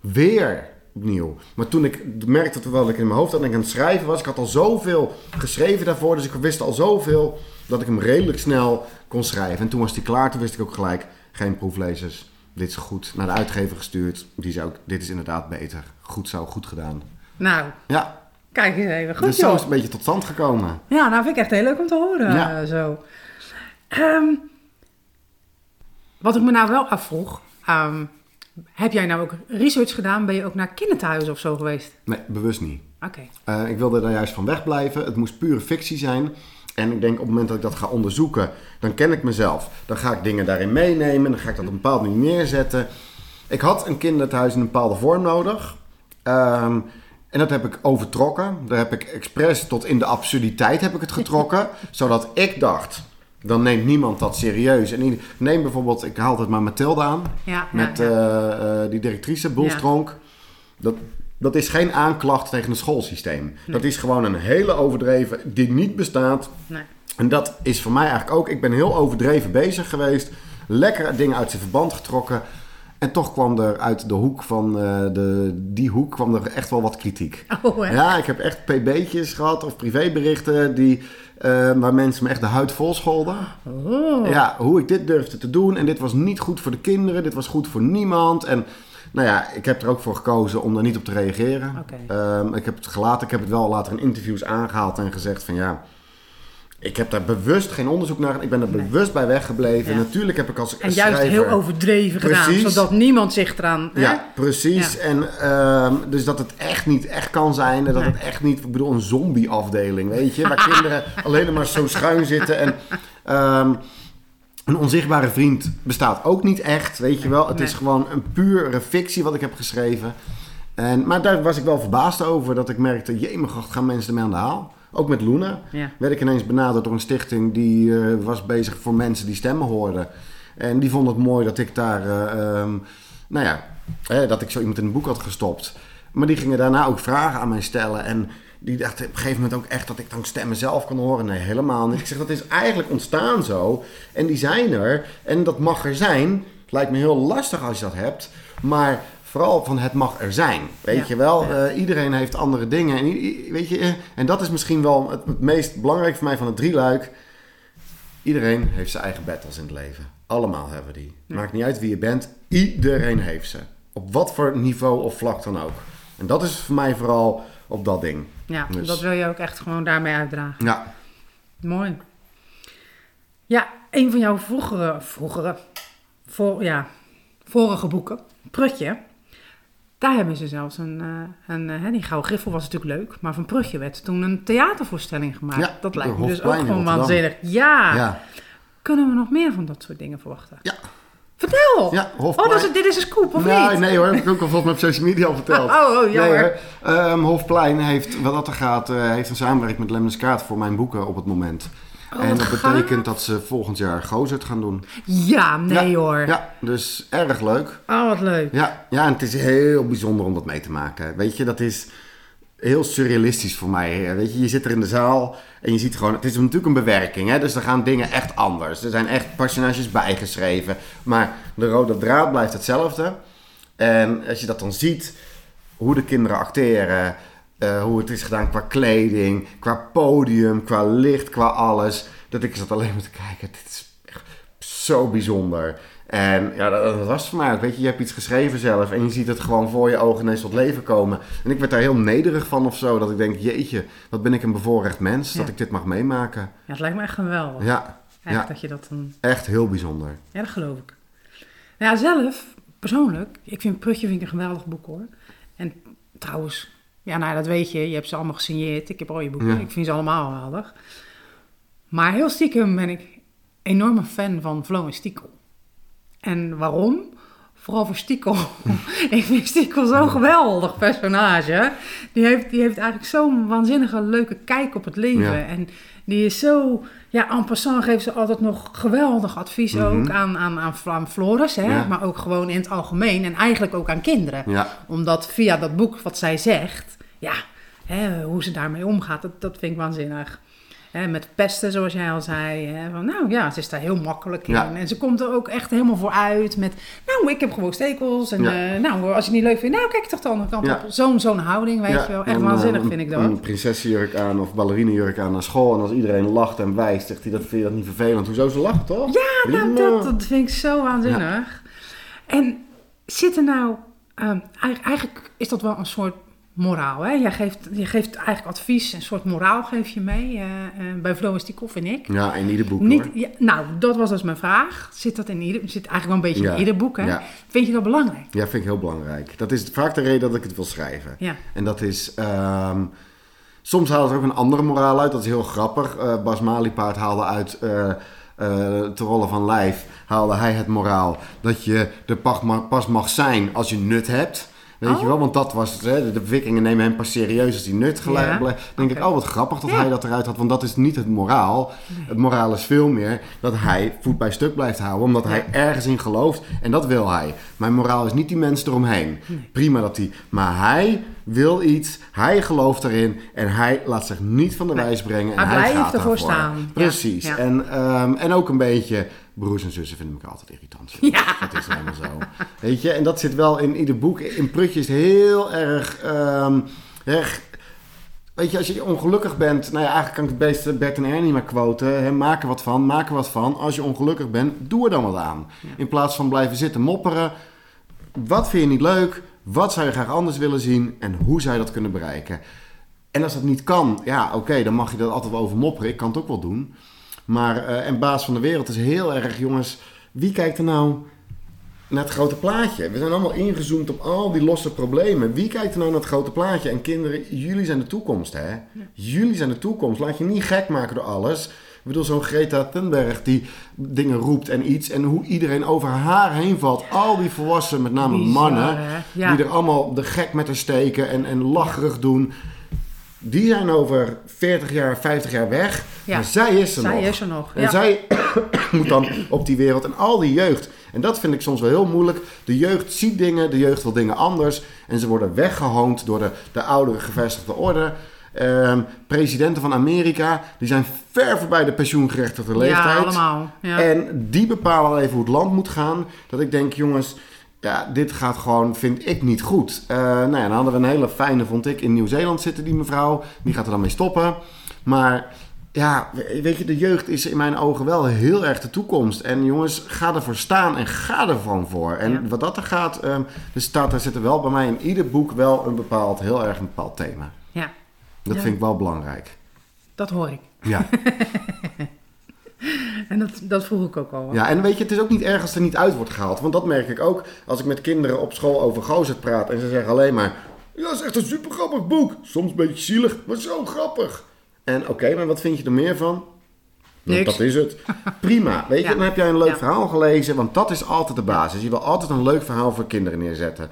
weer opnieuw. Maar toen ik merkte terwijl ik in mijn hoofd had en ik aan het schrijven was. Ik had al zoveel geschreven daarvoor. Dus ik wist al zoveel dat ik hem redelijk snel kon schrijven. En toen was hij klaar. Toen wist ik ook gelijk, geen proeflezers. Dit is goed. Naar de uitgever gestuurd. Die zei ook, dit is inderdaad beter. Goed zo, goed gedaan. Nou, Ja, kijk eens even. Goed dus zo is het een beetje tot stand gekomen. Ja, nou vind ik echt heel leuk om te horen. Ja. eh, zo. Ehm, wat ik me nou wel afvroeg. ehm, heb jij nou ook research gedaan? Ben je ook naar kinderthuizen of zo geweest? Nee, bewust niet. Oké. Eh, ik wilde daar juist van wegblijven. Het moest pure fictie zijn. En ik denk op het moment dat ik dat ga onderzoeken, dan ken ik mezelf. Dan ga ik dingen daarin meenemen. Dan ga ik dat op een bepaalde manier neerzetten. Ik had een kinderthuis in een bepaalde vorm nodig. Ehm, en dat heb ik overtrokken. Daar heb ik expres tot in de absurditeit heb ik het getrokken. zodat ik dacht, dan neemt niemand dat serieus. En neem bijvoorbeeld, ik haal het maar Mathilde aan. Ja, Met ja, ja. eh, eh, die directrice, Boelstronk. Dat, dat is geen aanklacht tegen het schoolsysteem. Dat is gewoon een hele overdreven, die niet bestaat. Nee. En dat is voor mij eigenlijk ook. Ik ben heel overdreven bezig geweest. Lekker dingen uit zijn verband getrokken. En toch kwam er uit de hoek van eh, de, die hoek kwam er echt wel wat kritiek. Oh? Ja, ik heb echt pb'tjes gehad of privéberichten die, eh, waar mensen me echt de huid vol scholden. Oh. Ja, hoe ik dit durfde te doen. En dit was niet goed voor de kinderen. Dit was goed voor niemand. En nou ja, ik heb er ook voor gekozen om daar niet op te reageren. Oké. Ehm, ik heb het gelaten. Ik heb het wel later in interviews aangehaald en gezegd van ja... Ik heb daar bewust geen onderzoek naar. Ik ben er bewust bij weggebleven. Ja. Natuurlijk heb ik als En juist schrijver- heel overdreven gedaan, zodat niemand zich eraan... hè? ja, precies. Ja. En ehm, dus dat het echt niet echt kan zijn. En dat Nee. het echt niet, ik bedoel, een zombie-afdeling, weet je. Waar kinderen alleen maar zo schuin zitten. En ehm, een onzichtbare vriend bestaat ook niet echt, weet je wel. Het is gewoon een pure fictie wat ik heb geschreven. En, maar daar was ik wel verbaasd over. Dat ik merkte, jemig, gaan mensen ermee aan de haal. Ook met Luna Ja. werd ik ineens benaderd door een stichting die eh, was bezig voor mensen die stemmen hoorden. En die vonden het mooi dat ik daar, eh, ehm, nou ja, hè, dat ik zo iemand in een boek had gestopt. Maar die gingen daarna ook vragen aan mij stellen. En die dachten op een gegeven moment ook echt dat ik dan stemmen zelf kan horen. Nee, helemaal niet. Ik zeg, dat is eigenlijk ontstaan zo. En die zijn er. En dat mag er zijn. Het lijkt me heel lastig als je dat hebt. Maar vooral van het mag er zijn. Weet Ja. je wel, Ja. Eh, iedereen heeft andere dingen. En, weet je, eh, en dat is misschien wel het, het meest belangrijk voor mij van het drieluik. Iedereen heeft zijn eigen battles in het leven. Allemaal hebben we die. Maakt niet uit wie je bent. Iedereen heeft ze. Op wat voor niveau of vlak dan ook. En dat is voor mij vooral op dat ding. Ja, Dus- dat wil je ook echt gewoon daarmee uitdragen. Ja, Mooi. Ja, een van jouw vroegere, vroegere, voor, ja, vorige boeken, Prutje. Daar hebben ze zelfs een, eh, een eh, hè, die Gouden Griffel was natuurlijk leuk, maar van Prutje werd toen een theatervoorstelling gemaakt. Ja, dat lijkt me dus ook gewoon waanzinnig. Ja. ja, kunnen we nog meer van dat soort dingen verwachten? ja. Vertel! Ja, oh, Hofplein. dat is, dit is een scoop, of nee, niet? nee hoor, heb ik ook al volgens mij op social media al verteld. Oh, oh, jammer. Nee. Ehm, Hofplein heeft, wat dat er gaat, eh, heeft een samenwerking met Lemnis Kaart voor mijn boeken op het moment. Oh, en dat gaaf. betekent dat ze volgend jaar Gozert gaan doen. Ja, nee ja, hoor. Ja, dus erg leuk. Oh, wat leuk. Ja, ja, en het is heel bijzonder om dat mee te maken. Weet je, dat is heel surrealistisch voor mij. Weet je, je zit er in de zaal en je ziet gewoon... Het is natuurlijk een bewerking, hè, dus er gaan dingen echt anders. Er zijn echt personages bijgeschreven. Maar de rode draad blijft hetzelfde. En als je dat dan ziet, hoe de kinderen acteren... eh, hoe het is gedaan qua kleding, qua podium, qua licht, qua alles... Dat ik zat alleen maar te kijken. Dit is echt zo bijzonder. En ja, dat, dat was voor mij ook. Weet je, je hebt iets geschreven zelf en je ziet het gewoon voor je ogen ineens tot leven komen. En ik werd daar heel nederig van of zo. Dat ik denk, jeetje, wat ben ik een bevoorrecht mens Ja. dat ik dit mag meemaken. Ja, het lijkt me echt geweldig. Ja, Echt ja. dat je dat dan... echt heel bijzonder. Ja, dat geloof ik. Nou ja, zelf, persoonlijk, ik vind Prutje vind ik een geweldig boek hoor. En trouwens, ja, nou ja, dat weet je, je hebt ze allemaal gesigneerd. Ik heb al je boeken, Ja. ik vind ze allemaal geweldig. Maar heel stiekem ben ik enorme fan van Flo en Stiekel. En waarom? Vooral voor Stiekel. ik vind Stiekel zo'n geweldig personage. Die heeft, die heeft eigenlijk zo'n waanzinnige leuke kijk op het leven. Ja. En die is zo... Ja, en passant geeft ze altijd nog geweldig advies Mhm. ook aan, aan, aan, aan Floris. Hè? Ja. Maar ook gewoon in het algemeen. En eigenlijk ook aan kinderen. Ja, Omdat via dat boek wat zij zegt... Ja, hè, hoe ze daarmee omgaat, dat, dat vind ik waanzinnig. Hè, met pesten, zoals jij al zei. Hè, van, nou ja, ze is daar heel makkelijk in. Ja. En ze komt er ook echt helemaal voor uit met... Nou, ik heb gewoon stekels. En Ja. eh, nou, als je het niet leuk vindt, nou, kijk toch de andere kant op. Zo'n zo'n houding, weet je wel. Echt en, waanzinnig eh, vind ik Een dat. prinsessenjurk aan of ballerinejurk aan naar school. En als iedereen lacht en wijst, zegt hij dat vind je dat niet vervelend. Hoezo ze lacht, toch? Ja, nou, dat, dat vind ik zo waanzinnig. En zit er nou... ehm, eigenlijk is dat wel een soort moraal, hè? Jij geeft, je geeft eigenlijk advies, een soort moraal geef je mee. eh, eh, bij Flo en Stiekel, vind ik. Ja, in ieder boek Niet, ja, nou, dat was dus mijn vraag. Zit dat in ieder, zit eigenlijk wel een beetje Ja, in ieder boek, hè? ja. Vind je dat belangrijk? Ja, vind ik heel belangrijk. Dat is vaak de reden dat ik het wil schrijven. Ja. En dat is... ehm, soms haalt het ook een andere moraal uit. Dat is heel grappig. Eh, Bas Maliepaard haalde uit... eh, te rollen van lijf haalde hij het moraal dat je er pas mag, pas mag zijn als je nut hebt. Weet Oh. je wel, want dat was het. Hè? De vikingen nemen hem pas serieus als hij nut Ja, denk ik, oh wat grappig dat Ja. hij dat eruit had. Want dat is niet het moraal. Het moraal is veel meer dat hij voet bij stuk blijft houden. Omdat hij ergens in gelooft. En dat wil hij. Mijn moraal is niet die mensen eromheen. Prima dat hij... Maar hij wil iets. Hij gelooft erin. En hij laat zich niet van de Nee. wijs brengen. En Hij hij, blijft gaat ervoor staan. Precies. En, ehm, en ook een beetje... Broers en zussen vind ik altijd irritant. Ja. Dat is helemaal zo. Weet je, en dat zit wel in ieder boek. In Prutje is het heel erg... ehm, erg Weet je, als je ongelukkig bent, nou ja, eigenlijk kan ik het beste Bert en Ernie maar quoten. Hè, maak er wat van, maak er wat van. Als je ongelukkig bent, doe er dan wat aan. In plaats van blijven zitten mopperen. Wat vind je niet leuk? Wat zou je graag anders willen zien? En hoe zou je dat kunnen bereiken? En als dat niet kan, ja, oké, dan mag je er altijd wel over mopperen. Ik kan het ook wel doen. Maar, eh, en baas van de wereld is heel erg, jongens. Wie kijkt er nou naar het grote plaatje? We zijn allemaal ingezoomd op al die losse problemen. Wie kijkt er nou naar het grote plaatje? En kinderen, jullie zijn de toekomst, hè? Jullie zijn de toekomst. Laat je niet gek maken door alles. Ik bedoel, zo'n Greta Thunberg die dingen roept en iets. En hoe iedereen over haar heen valt. Al die volwassenen, met name Bizar, mannen. Ja. Die er allemaal de gek met haar steken en, en lacherig doen. Die zijn over 40 jaar, 50 jaar weg. Ja. Maar zij is er Zij nog. is er nog, En ja. zij moet dan op die wereld. En al die jeugd. En dat vind ik soms wel heel moeilijk. De jeugd ziet dingen, de jeugd wil dingen anders. En ze worden weggehoond door de, de oudere gevestigde orde. Ehm, presidenten van Amerika, die zijn ver voorbij de pensioengerechtigde leeftijd. Ja, allemaal. Ja. En die bepalen wel even hoe het land moet gaan. Dat ik denk, jongens, ja, dit gaat gewoon, vind ik niet goed. Eh, nou ja, dan hadden we een hele fijne, vond ik, in Nieuw-Zeeland zitten, die mevrouw. Die gaat er dan mee stoppen. Maar ja, we- weet je, de jeugd is in mijn ogen wel heel erg de toekomst. En jongens, ga ervoor staan en ga er van voor. En Ja. wat dat er gaat, ehm er staat, er zit er wel bij mij in ieder boek wel een bepaald, heel erg een bepaald thema. ja, Dat Ja. vind ik wel belangrijk. dat hoor ik. Ja. En dat, dat vroeg ik ook al. Ja, en weet je, het is ook niet erg als er niet uit wordt gehaald. Want dat merk ik ook als ik met kinderen op school over Gozert praat. En ze zeggen alleen maar, ja, dat is echt een super grappig boek. Soms een beetje zielig, maar zo grappig. En oké, maar wat vind je er meer van? Nou, dat is het. Prima. Weet je, Ja. dan heb jij een leuk Ja. verhaal gelezen. Want dat is altijd de basis. Je wil altijd een leuk verhaal voor kinderen neerzetten.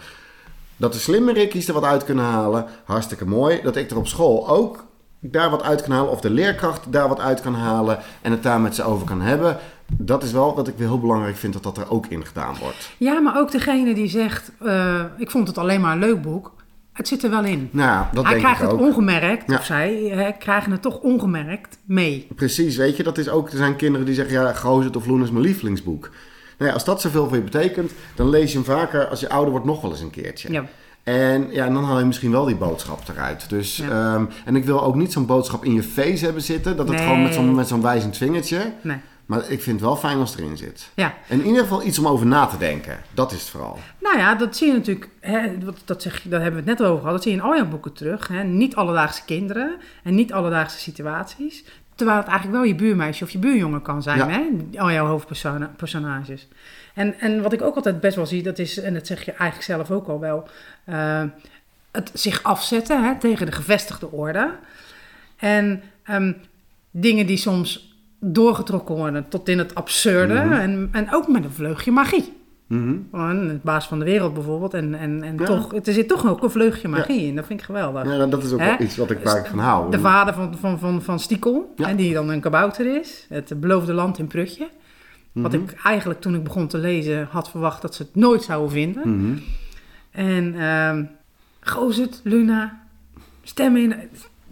Dat de slimme Rickies er wat uit kunnen halen, hartstikke mooi. Dat ik er op school ook daar wat uit kan halen, of de leerkracht daar wat uit kan halen en het daar met ze over kan hebben. Dat is wel wat ik weer heel belangrijk vind, dat dat er ook in gedaan wordt. Ja, maar ook degene die zegt, eh, ik vond het alleen maar een leuk boek. Het zit er wel in. Nou, dat Hij denk krijgt ik het ook. ongemerkt, Ja. of zij hè, krijgen het toch ongemerkt mee. Precies, weet je, dat is ook, er zijn kinderen die zeggen, ja, Gozert of Loen is mijn lievelingsboek. Nou ja, als dat zoveel voor je betekent, dan lees je hem vaker als je ouder wordt nog wel eens een keertje. Ja. En ja, dan haal je misschien wel die boodschap eruit. Dus, Ja. ehm, en ik wil ook niet zo'n boodschap in je face hebben zitten. Dat het Nee. gewoon met zo'n, met zo'n wijzend vingertje. Nee. Maar ik vind het wel fijn als het erin zit. Ja, En in ieder geval iets om over na te denken. Dat is het vooral. nou ja, dat zie je natuurlijk, hè, wat- dat zeg je, daar hebben we het net over gehad, dat zie je in al jouw boeken terug. Hè? Niet alledaagse kinderen en niet alledaagse situaties. Terwijl het eigenlijk wel je buurmeisje of je buurjongen kan zijn, Ja. hè? al jouw hoofdpersonages. En, en wat ik ook altijd best wel zie, dat is, en dat zeg je eigenlijk zelf ook al wel, eh, het zich afzetten hè, tegen de gevestigde orde. En ehm, dingen die soms doorgetrokken worden tot in het absurde. Mhm. en, en ook met een vleugje magie. Gewoon het baas van de wereld bijvoorbeeld. En, en, en Ja. toch, er zit toch ook een vleugje magie in. Dat vind ik geweldig. Ja, dat is ook wel iets wat ik, waar ik van hou. De vader van, van, van, van Stiekel, Ja. hè, die dan een kabouter is. Het beloofde land in Prutje. Wat Mhm. ik eigenlijk toen ik begon te lezen had verwacht dat ze het nooit zouden vinden. Mhm. En ehm Gozet, Luna, stemmen in...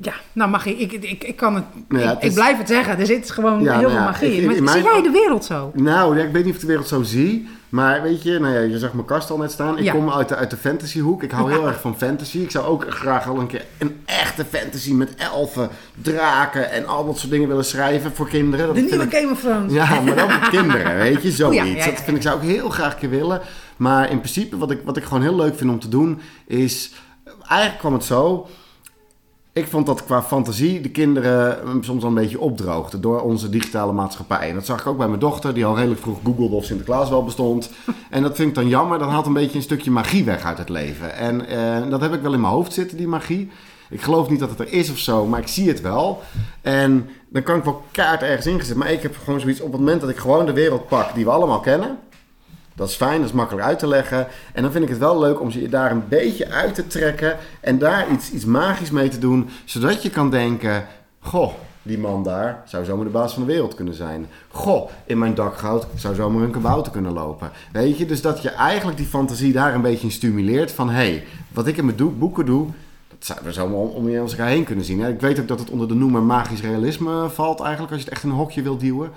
Ja, nou mag ik, ik, ik, ik kan het, Nou ja, ik, het ik is- blijf het zeggen. Er zit gewoon Ja, heel nou veel magie in. Maar in zie jij de wereld zo? Nou, ik weet niet of ik de wereld zo zie. Maar weet je, nou ja, je zag mijn kast al net staan. Ik Ja. kom uit de, uit de fantasyhoek. Ik hou heel erg van fantasy. Ik zou ook graag al een keer een echte fantasy met elfen, draken en al dat soort dingen willen schrijven voor kinderen. Dat De nieuwe ik- Game of Thrones. Ja, maar dan voor kinderen, weet je, zoiets. Oh ja. Dat vind ik, zou ik heel graag een keer willen. Maar in principe, wat ik, wat ik gewoon heel leuk vind om te doen, is... Eigenlijk kwam het zo... Ik vond dat qua fantasie de kinderen mm, soms al een beetje opdroogden door onze digitale maatschappij. En dat zag ik ook bij mijn dochter, die al redelijk vroeg googelde of Sinterklaas wel bestond. En dat vind ik dan jammer, dan haalt een beetje een stukje magie weg uit het leven. En eh, dat heb ik wel in mijn hoofd zitten, die magie. Ik geloof niet dat het er is of zo, maar ik zie het wel. En dan kan ik wel kaart ergens ingezet. Maar ik heb gewoon zoiets op het moment dat ik gewoon de wereld pak die we allemaal kennen. Dat is fijn, dat is makkelijk uit te leggen. En dan vind ik het wel leuk om ze daar een beetje uit te trekken. En daar iets, iets magisch mee te doen. Zodat je kan denken: Goh, die man daar zou zomaar de baas van de wereld kunnen zijn. Goh, in mijn dakgoud zou zomaar een kabouter kunnen lopen. Weet je, dus dat je eigenlijk die fantasie daar een beetje in stimuleert. Van hé, hey, wat ik in mijn boeken doe. Dat zouden we zomaar om, om je elkaar heen kunnen zien. Ik weet ook dat het onder de noemer magisch realisme valt eigenlijk. Als je het echt in een hokje wilt duwen.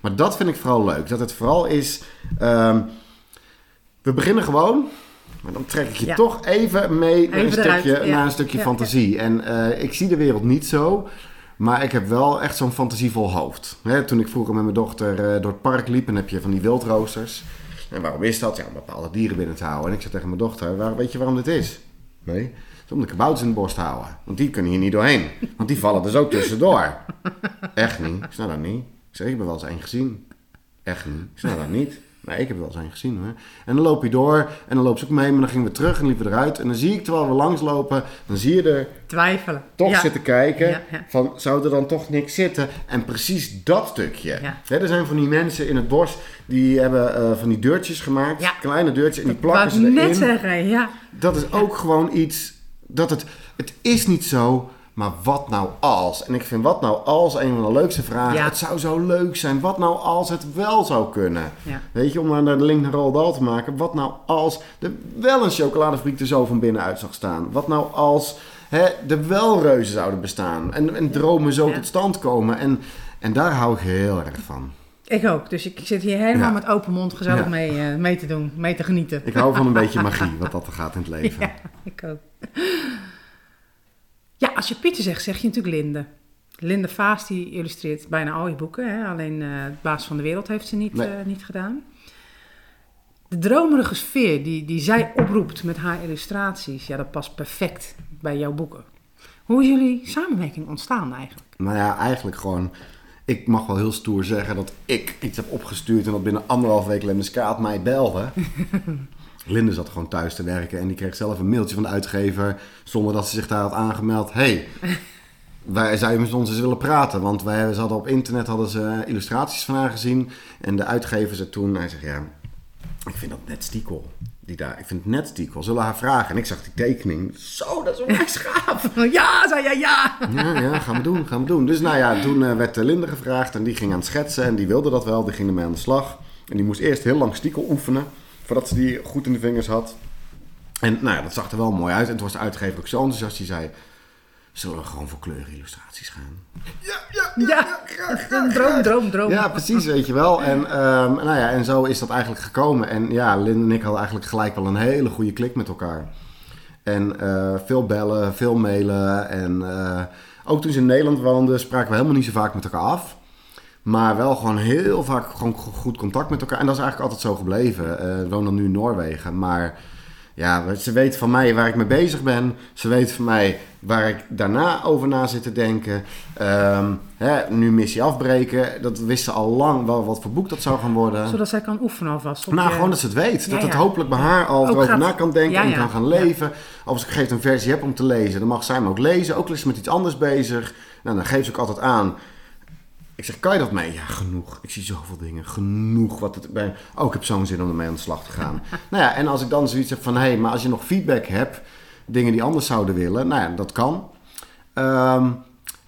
Maar dat vind ik vooral leuk. Dat het vooral is. ehm, we beginnen gewoon. Maar dan trek ik je Ja. toch even mee naar een eruit, stukje, ja. naar een stukje Ja, fantasie. En eh, ik zie de wereld niet zo. Maar ik heb wel echt zo'n fantasievol hoofd. Hè, toen ik vroeger met mijn dochter eh, door het park liep, en heb je van die wildroosters. En waarom is dat? Ja, om bepaalde dieren binnen te houden. En ik zei tegen mijn dochter, waar, weet je waarom dit is? Nee, het is om de kabouters in de borst te houden. Want die kunnen hier niet doorheen. Want die vallen dus ook tussendoor. Echt niet? Ik snap dat niet. Ik zeg, ik heb er wel eens één gezien. Echt niet? Ik snap dat niet. Nee, ik heb wel één gezien hoor. En dan loop je door en dan loopt ze ook mee, maar dan gingen we terug en liepen eruit. En dan zie ik, terwijl we langslopen, dan zie je er Twijfelen. toch Ja. zitten kijken Ja, ja. van zou er dan toch niks zitten? En precies dat stukje. Er zijn van die mensen in het bos die hebben eh, van die deurtjes gemaakt, kleine deurtjes en die plakken ze net erin. zeggen, ja. Dat is ook gewoon iets dat het het is niet zo, maar wat nou als? En ik vind wat nou als een van de leukste vragen. Ja. Het zou zo leuk zijn. Wat nou als het wel zou kunnen? Ja. Weet je, om naar de link naar Roald Dahl te maken. Wat nou als er wel een chocoladefabriek er zo van binnenuit zag staan? Wat nou als hè, er wel reuzen zouden bestaan? En, en dromen zo Ja. tot stand komen? En, en daar hou ik heel erg van. Ik ook. Dus ik zit hier helemaal Ja. met open mond gezellig Ja. mee, eh, mee te doen, mee te genieten. Ik hou van een beetje magie, wat dat er gaat in het leven. Ja, ik ook. Ja, als je Pieter zegt, zeg je natuurlijk Linde. Linde Vaas die illustreert bijna al je boeken. Hè? Alleen het Baas van de Wereld heeft ze niet, Nee. eh, niet gedaan. De dromerige sfeer die, die zij oproept met haar illustraties, ja, dat past perfect bij jouw boeken. Hoe is jullie samenwerking ontstaan eigenlijk? Nou ja, eigenlijk gewoon. Ik mag wel heel stoer zeggen dat ik iets heb opgestuurd en dat binnen anderhalf week Lemniskaat mij belde. Linde zat gewoon thuis te werken en die kreeg zelf een mailtje van de uitgever zonder dat ze zich daar had aangemeld. hey, wij zouden met ons eens willen praten, want wij ze hadden op internet hadden ze illustraties van haar gezien en de uitgever zei toen, hij zegt ja, ik vind dat net stiekel. Die daar, ik vind het net stiekel. Zullen we haar vragen? En ik zag die tekening. Zo, dat is onwijs gaaf. Ja, zei jij ja! Ja, ja, gaan we doen, gaan we doen. Dus nou ja, toen eh, werd eh, Linde gevraagd en die ging aan het schetsen en die wilde dat wel. Die ging ermee aan de slag. En die moest eerst heel lang stiekel oefenen, voordat ze die goed in de vingers had. En nou ja, dat zag er wel mooi uit. En toen was de uitgever ook zo enthousiast, die zei... Zullen we gewoon voor kleurenillustraties gaan? Ja, ja, Ja, een droom, droom, droom. ja, precies, weet je wel. En, ehm, nou ja, en zo is dat eigenlijk gekomen. En ja, Lynn en ik hadden eigenlijk gelijk wel een hele goede klik met elkaar. En eh, veel bellen, veel mailen. En eh, ook toen ze in Nederland woonden, spraken we helemaal niet zo vaak met elkaar af. Maar wel gewoon heel vaak gewoon go- goed contact met elkaar. En dat is eigenlijk altijd zo gebleven. Eh, ik woon dan nu in Noorwegen. Maar ja, ze weet van mij waar ik mee bezig ben. Ze weet van mij waar ik daarna over na zit te denken. Ehm, hè, nu missie afbreken. Dat wist ze al lang wel wat voor boek dat zou gaan worden. Zodat zij kan oefenen alvast. Nou, je- gewoon dat ze het weet. Ja, dat het hopelijk bij haar al gaat- na kan denken Ja, en kan gaan leven. Of als ik gegeven een versie heb om te lezen, dan mag zij hem ook lezen. Ook is ze met iets anders bezig. Nou, dan geeft ze ook altijd aan. Ik zeg, kan je dat mee? Ja, genoeg. Ik zie zoveel dingen. Genoeg. Wat het, ben... Oh, ik heb zo'n zin om ermee aan de slag te gaan. nou ja, en als ik dan zoiets heb van... Hé, hey, maar als je nog feedback hebt... Dingen die anders zouden willen. Nou ja, dat kan. Ehm,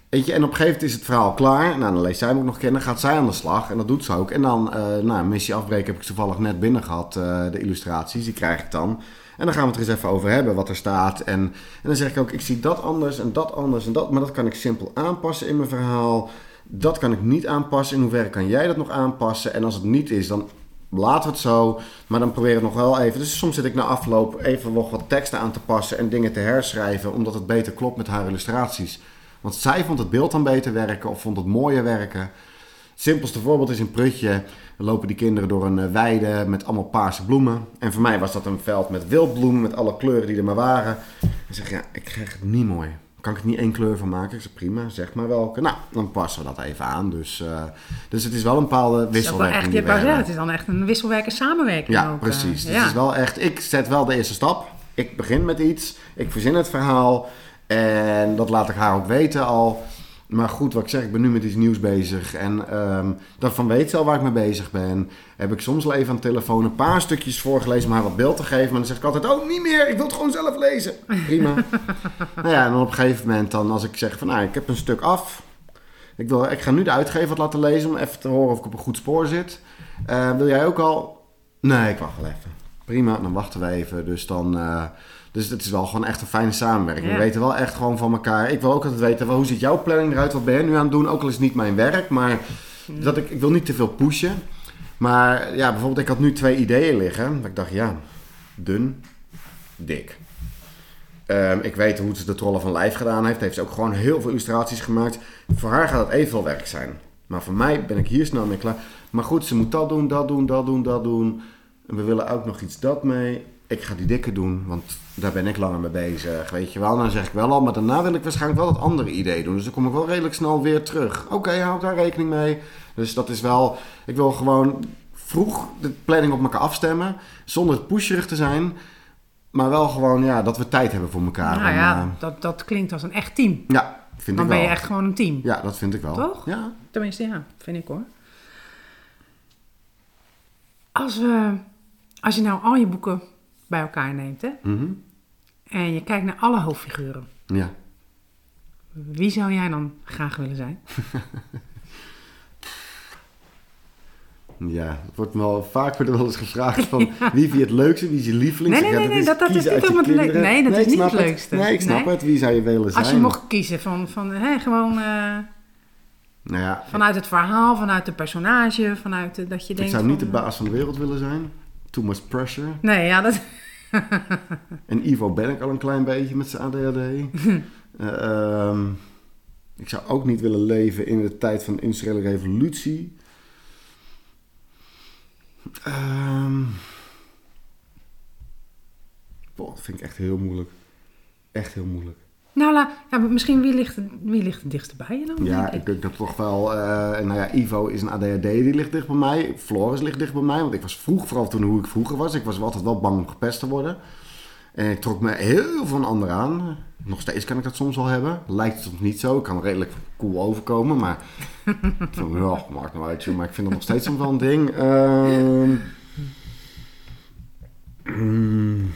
weet je, en op een gegeven moment is het verhaal klaar. Nou, dan leest zij hem ook nog kennen. gaat zij aan de slag. En dat doet ze ook. En dan, eh nou, missie afbreken heb ik toevallig net binnen gehad. eh, de illustraties, die krijg ik dan. En dan gaan we het er eens even over hebben, wat er staat. En, en dan zeg ik ook, ik zie dat anders en dat anders en dat. Maar dat kan ik simpel aanpassen in mijn verhaal. Dat kan ik niet aanpassen. In hoeverre kan jij dat nog aanpassen? En als het niet is, dan laten we het zo. Maar dan probeer ik het nog wel even. Dus soms zit ik na afloop even nog wat teksten aan te passen en dingen te herschrijven. Omdat het beter klopt met haar illustraties. Want zij vond het beeld dan beter werken of vond het mooier werken. Het simpelste voorbeeld is een prutje. Dan lopen die kinderen door een eh, weide met allemaal paarse bloemen. En voor mij was dat een veld met wildbloemen met alle kleuren die er maar waren. En zeg ja, ik krijg het niet mooi. Kan ik er niet één kleur van maken? Ik zeg prima, zeg maar welke. Nou, dan passen we dat even aan. Dus, eh, dus het is wel een bepaalde Het is wisselwerking. echt, zeggen, hebben. het is dan echt een wisselwerken samenwerking Ja, ook, eh, precies. Dus ja. het is wel echt, ik zet wel de eerste stap. Ik begin met iets. Ik verzin het verhaal. En dat laat ik haar ook weten al. Maar goed, wat ik zeg, ik ben nu met iets nieuws bezig. En ehm daarvan weet ze al waar ik mee bezig ben. Heb ik soms wel even aan de telefoon een paar stukjes voorgelezen om haar wat beeld te geven. Maar dan zeg ik altijd, oh niet meer, ik wil het gewoon zelf lezen. Prima. nou ja, en dan op een gegeven moment dan als ik zeg van, nou ik heb een stuk af. Ik, wil, ik ga nu de uitgever wat laten lezen om even te horen of ik op een goed spoor zit. Eh, wil jij ook al? Nee, ik wacht wel even. Prima, dan wachten we even. Dus dan... eh, dus het is wel gewoon echt een fijne samenwerking. Ja. We weten wel echt gewoon van elkaar. Ik wil ook altijd weten, wel, hoe ziet jouw planning eruit? Wat ben jij nu aan het doen? Ook al is het niet mijn werk, maar dat ik, ik wil niet te veel pushen. Maar ja, bijvoorbeeld ik had nu twee ideeën liggen. Dat ik dacht, ja, dun, dik. Ehm, ik weet hoe ze de trollen van lijf gedaan heeft. Heeft ze ook gewoon heel veel illustraties gemaakt. Voor haar gaat het evenveel werk zijn. Maar voor mij ben ik hier snel mee klaar. Maar goed, ze moet dat doen, dat doen, dat doen, dat doen. En we willen ook nog iets dat mee. Ik ga die dikke doen, want daar ben ik langer mee bezig. Weet je wel, dan zeg ik wel al. Maar daarna wil ik waarschijnlijk wel dat andere idee doen. Dus dan kom ik wel redelijk snel weer terug. Oké, hou ik daar rekening mee. Dus dat is wel... Ik wil gewoon vroeg de planning op elkaar afstemmen. Zonder pusherig te zijn. Maar wel gewoon, ja, dat we tijd hebben voor elkaar. Nou En, ja, eh, dat, dat klinkt als een echt team. ja, vind Dan ik ben wel. je echt gewoon een team. Ja, dat vind ik wel. Toch? Ja. Tenminste, ja, vind ik hoor. Als, we, als je nou al je boeken bij elkaar neemt hè, Mhm. en je kijkt naar alle hoofdfiguren, Ja. wie zou jij dan graag willen zijn? Ja, het wordt me wel vaak wordt wel eens gevraagd van wie vind je het leukste, wie is je lieveling? Nee, Ik nee, nee, is dat- dat is niet het kinderen. leuk- nee, dat is ik niet het leukste. Nee, ik snap Nee. het. Wie zou je willen zijn? Als je mocht kiezen van, van hè, gewoon eh, Nou ja, vanuit het verhaal, vanuit de personage, vanuit de, dat je ik denkt zou niet de van, eh, baas van de wereld willen zijn. Too much pressure. Nee, ja, dat... En Ivo ben ik al een klein beetje met zijn ADHD. Eh, ehm, ik zou ook niet willen leven in de tijd van de industriële revolutie. Ehm boah, dat vind ik echt heel moeilijk. Echt heel moeilijk. Nou, la, ja, misschien wie ligt, wie ligt het dichtst bij je dan? Ja, denk ik denk dat toch wel. eh, nou ja, Ivo is een ADHD, die ligt dicht bij mij. Floris ligt dicht bij mij, want ik was vroeg, vooral toen hoe ik vroeger was. Ik was altijd wel bang om gepest te worden. En ik trok me heel veel van anderen aan. Nog steeds kan ik dat soms wel hebben. Lijkt het soms niet zo. Ik kan redelijk cool overkomen, maar. van, ja, maakt nou uit, maar ik vind dat nog steeds soms wel een ding. Ehm, mm.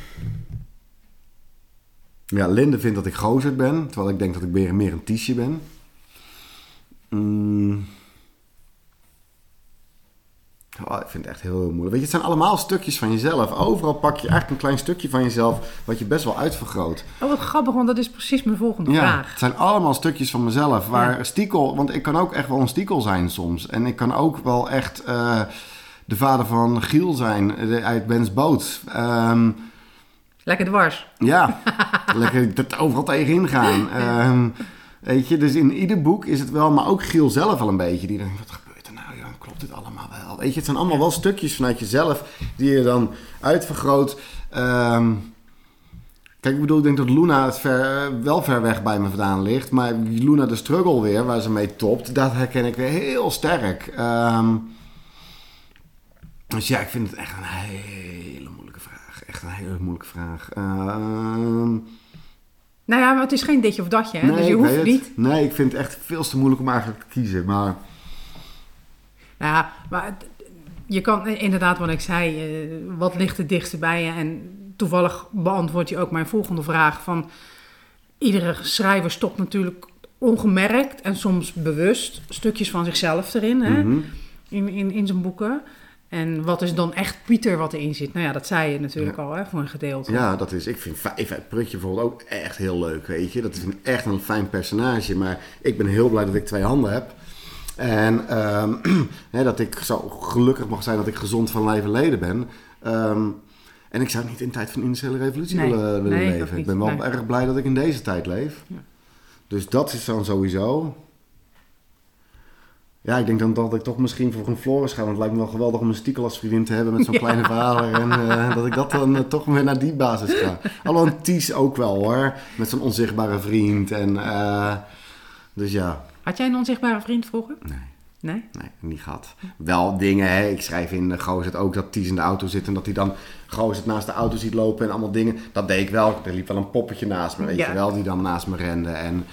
Ja, Linde vindt dat ik gozer ben, terwijl ik denk dat ik meer, meer een tiesje ben. Mm. Oh, ik vind het echt heel, heel moeilijk. Weet je, het zijn allemaal stukjes van jezelf. Overal pak je eigenlijk een klein stukje van jezelf wat je best wel uitvergroot. Oh, wat grappig, want dat is precies mijn volgende Ja, vraag. het zijn allemaal stukjes van mezelf. Waar Ja. stiekel, want ik kan ook echt wel een stiekel zijn soms. En ik kan ook wel echt eh, de vader van Giel zijn uit Bens Boot. Ehm, Lekker dwars. ja, lekker dat overal tegenin gaan. Ehm, weet je, dus in ieder boek is het wel, maar ook Giel zelf al een beetje. Die denkt, wat gebeurt er klopt het allemaal wel? Weet je, het zijn allemaal wel stukjes vanuit jezelf die je dan uitvergroot. Ehm, kijk, ik bedoel, ik denk dat Luna het ver, wel ver weg bij me vandaan ligt. Maar Luna de struggle weer, waar ze mee topt, dat herken ik weer heel sterk. Ehm, dus ja, ik vind het echt een. Echt een hele moeilijke vraag. Ehm, Nou ja, maar het is geen ditje of datje, hè? dus je hoeft het. niet. Nee, ik vind het echt veel te moeilijk om eigenlijk te kiezen. Maar Nou ja, maar je kan inderdaad wat ik zei, eh, wat ligt het dichtste bij je? En toevallig beantwoord je ook mijn volgende vraag van... Iedere schrijver stopt natuurlijk ongemerkt en soms bewust stukjes van zichzelf erin, hè? mhm. In, in, in zijn boeken. En wat is dan echt Pieter wat erin zit? Nou ja, dat zei je natuurlijk Ja. al, hè, voor een gedeelte. ja, dat is. Ik vind Vijf uit Prutje bijvoorbeeld ook echt heel leuk. Weet je, dat is een- echt een fijn personage. Maar ik ben heel blij dat ik twee handen heb. En ehm, hè, dat ik zo gelukkig mag zijn dat ik gezond van lijf en leden ben. Ehm, en ik zou niet in de tijd van de industriële revolutie Nee. willen, Nee, leven. Ik ben wel Nee. erg blij dat ik in deze tijd leef. Ja. Dus dat is dan sowieso. Ja, ik denk dan dat ik toch misschien voor een Floris ga. Want het lijkt me wel geweldig om een stiekel als vriendin te hebben met zo'n Ja. kleine vader. En eh, dat ik dat dan eh, toch weer naar die basis ga. Alhoewel een Ties ook wel hoor. Met zo'n onzichtbare vriend. En, eh, dus ja, Had jij een onzichtbare vriend vroeger? nee. Nee? Nee, niet gehad. Wel dingen, hè. ik schrijf in uh, Gozet ook dat Ties in de auto zit en dat hij dan Gozet naast de auto ziet lopen en allemaal dingen. Dat deed ik wel. Er liep wel een poppetje naast me, weet Ja. je wel, die dan naast me rende. En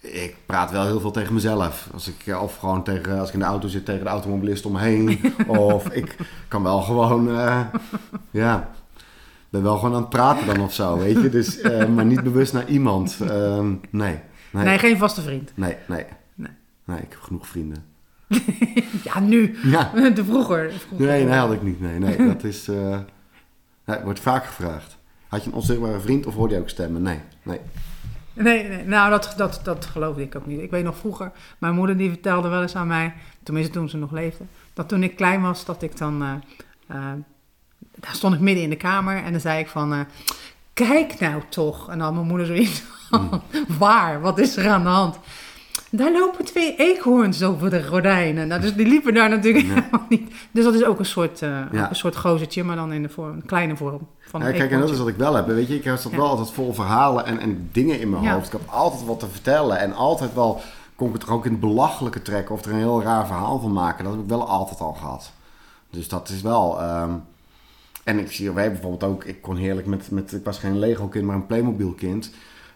ik praat wel heel veel tegen mezelf. Als ik, eh, of gewoon tegen, als ik in de auto zit tegen de automobilist omheen. of ik kan wel gewoon, eh, ja, ben wel gewoon aan het praten dan of zo, weet je. Dus, eh, maar niet bewust naar iemand. Nee, Nee, nee, geen vaste vriend. nee, nee. Nee. Nee, ik heb genoeg vrienden. Ja, nu. Ja. De vroeger. vroeger. Nee, nee, had ik niet. Nee, nee, dat is. nee, wordt vaak gevraagd. Had je een onzichtbare vriend of hoorde je ook stemmen? Nee, nee. Nee, nee, nou dat, dat, dat geloofde ik ook niet. Ik weet nog vroeger, mijn moeder die vertelde wel eens aan mij, tenminste toen ze nog leefde, dat toen ik klein was, dat ik dan, eh, eh, daar stond ik midden in de kamer en dan zei ik van, eh, kijk nou toch. En dan had mijn moeder zoiets van, waar, wat is er aan de hand? Daar lopen twee eekhoorns over de gordijnen. Nou, dus die liepen daar natuurlijk Ja. helemaal niet. Dus dat is ook een soort, Ja. ook een soort gozertje, maar dan in de vorm, een kleine vorm van Ja, kijk, en dat is wat ik wel heb. Weet je, ik zat Ja. wel altijd vol verhalen en, en dingen in mijn hoofd. Ik heb altijd wat te vertellen en altijd wel kon ik het er ook in het belachelijke trekken of er een heel raar verhaal van maken. Dat heb ik wel altijd al gehad. Dus dat is wel. ehm, en ik zie, wij bijvoorbeeld ook, ik kon heerlijk met, met ik was geen Lego-kind, maar een Playmobil-kind.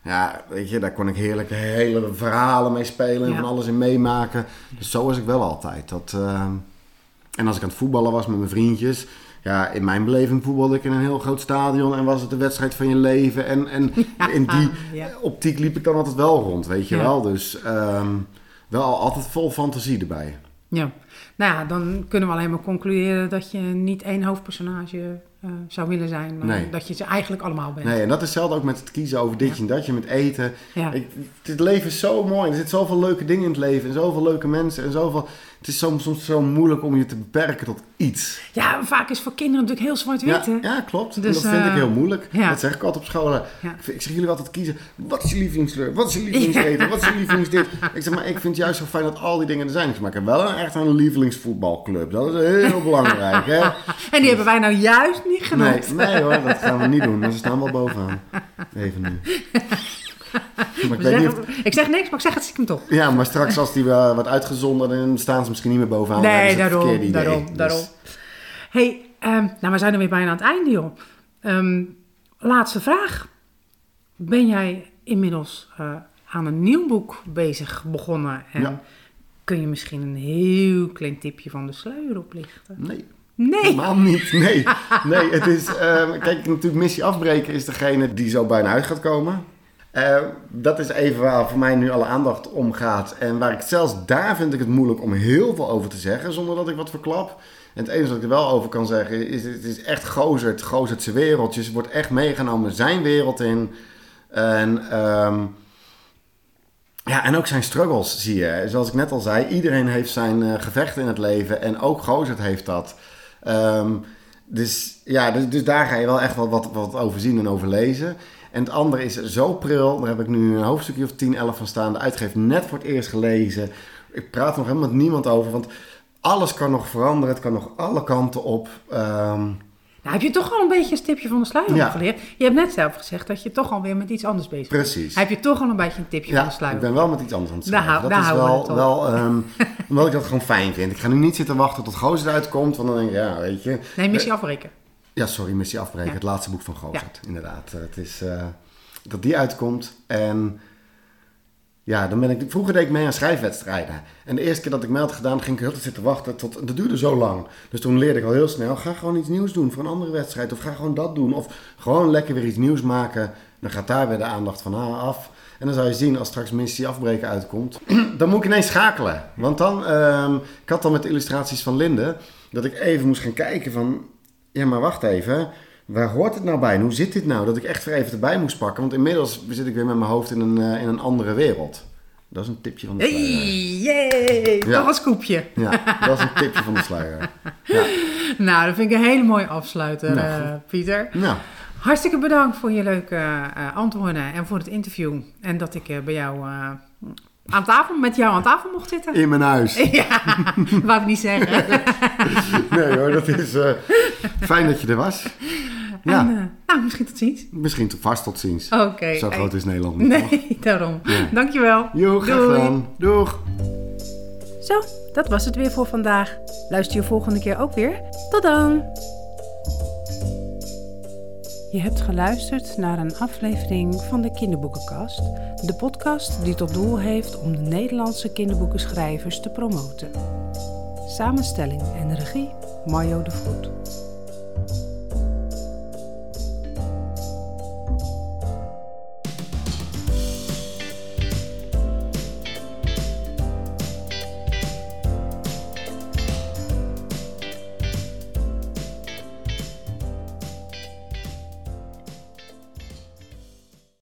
Ja, weet je, daar kon ik heerlijk hele verhalen mee spelen en Ja. van alles in meemaken. Dus zo was ik wel altijd. Dat, ehm, En als ik aan het voetballen was met mijn vriendjes, ja, in mijn beleving voetbalde ik in een heel groot stadion en was het de wedstrijd van je leven. En, en in die ja. optiek liep ik dan altijd wel rond, weet je Ja. wel. Dus ehm, wel altijd vol fantasie erbij. Ja, nou ja, dan kunnen we alleen maar concluderen dat je niet één hoofdpersonage eh, zou willen zijn, maar Nee. dat je ze eigenlijk allemaal bent. Nee, en dat is hetzelfde ook met het kiezen over dit en datje, met eten. Ja. Ik, het leven is zo mooi. Er zitten zoveel leuke dingen in het leven. En zoveel leuke mensen. En zoveel... Het is soms, soms zo moeilijk om je te beperken tot iets. ja, vaak is voor kinderen natuurlijk heel zwart-wit, Ja, ja, klopt. En Dus, dat vind ik eh, heel moeilijk. ja. Dat zeg ik altijd op scholen. Ja. Ik, zeg jullie altijd kiezen. Wat is je lievelingskleur? Wat is je lievelingseten? Wat is je lievelingsdit? Ik zeg maar, ik vind het juist zo fijn dat al die dingen er zijn. Ik zeg maar, ik heb wel een, echt een lievelingsvoetbalclub. Dat is heel belangrijk, hè? En die hebben wij nou juist niet Nee, genoemd. nee hoor, dat gaan we niet doen. Ze staan wel bovenaan. Even nu. Maar ik of, zeg niks, maar ik zeg het stiekem toch. ja, maar straks als die eh, wordt uitgezonden, dan staan ze misschien niet meer bovenaan. Nee, verkeerde daarom, daarom, Dus- daarom. hey, ehm, nou, we zijn er weer bijna aan het einde, joh. Ehm, laatste vraag. Ben jij inmiddels eh, aan een nieuw boek bezig begonnen? En Ja. kun je misschien een heel klein tipje van de sluier oplichten? Nee, Nee. helemaal niet. Nee, nee het is... ehm, kijk, natuurlijk missie afbreken is degene die zo bijna uit gaat komen. Eh, dat is even waar voor mij nu alle aandacht om gaat. En waar ik zelfs daar vind ik het moeilijk om heel veel over te zeggen, zonder dat ik wat verklap. En het enige wat ik er wel over kan zeggen is, het is echt Gozert, Gozertse wereldjes. wordt echt meegenomen zijn wereld in. En, ehm, ja, en ook zijn struggles zie je. Zoals ik net al zei, iedereen heeft zijn eh, gevechten in het leven. En ook Gozert heeft dat. Ehm, dus ja, dus, dus daar ga je wel echt wat, wat over zien en over lezen. En het andere is zo pril. Daar heb ik nu een hoofdstukje of 10, 11 van staan. De uitgever net voor het eerst gelezen. Ik praat er nog helemaal met niemand over. Want alles kan nog veranderen. Het kan nog alle kanten op. Ehm, Nou, heb je toch al een beetje een stipje van de sluier Ja. geleerd? Je hebt net zelf gezegd dat je toch alweer met iets anders bezig bent. precies. Heb je toch al een beetje een tipje van de sluier? ik ben wel met iets anders aan het Daar schrijven. hou- dat daar is houden we wel, wel ehm, omdat ik dat gewoon fijn vind. Ik ga nu niet zitten wachten tot Gozer eruit komt. Want dan denk ik, ja, weet je. Nee, missie afbreken. Ja, sorry, Missie Afbreken. Ja. Het laatste boek van Gozert, inderdaad. Eh, Het is eh, dat die uitkomt. En ja, dan ben ik... Vroeger deed ik mee aan schrijfwedstrijden. En de eerste keer dat ik mee had gedaan, ging ik heel tijd zitten wachten. Tot, dat duurde zo lang. Dus toen leerde ik al heel snel, ga gewoon iets nieuws doen voor een andere wedstrijd. Of ga gewoon dat doen. Of gewoon lekker weer iets nieuws maken. Dan gaat daar weer de aandacht van af. En dan zou je zien, als straks Missie Afbreken uitkomt, dan moet ik ineens schakelen. Want dan, ehm, ik had dan met de illustraties van Linde, dat ik even moest gaan kijken van, ja, maar wacht even. Waar hoort het nou bij? En hoe zit dit nou? Dat ik echt weer even erbij moest pakken. Want inmiddels zit ik weer met mijn hoofd in een, eh, in een andere wereld. Dat is een tipje van de sluier. Hey, yay! Ja. Nog een scoopje. Ja, dat is een tipje van de sluier. Ja. Nou, dat vind ik een hele mooie afsluiter, Nou, eh, Pieter. Nou, Hartstikke bedankt voor je leuke eh, antwoorden en voor het interview. En dat ik bij jou aan tafel, met jou aan tafel mocht zitten. in mijn huis. Ja, wou ik niet zeggen. Nee hoor, dat is eh, fijn dat je er was. Ja, En, eh, nou, misschien tot ziens. misschien tot vast tot ziens. Oké. Zo groot is Nederland niet. toch? Nee, daarom. Ja. Dankjewel. Jo, graag Doei. gedaan. Doeg. Zo, dat was het weer voor vandaag. Luister je volgende keer ook weer. Tot dan! Je hebt geluisterd naar een aflevering van de Kinderboekenkast. De podcast die tot doel heeft om de Nederlandse kinderboekenschrijvers te promoten. Samenstelling en regie Mario de Vroet.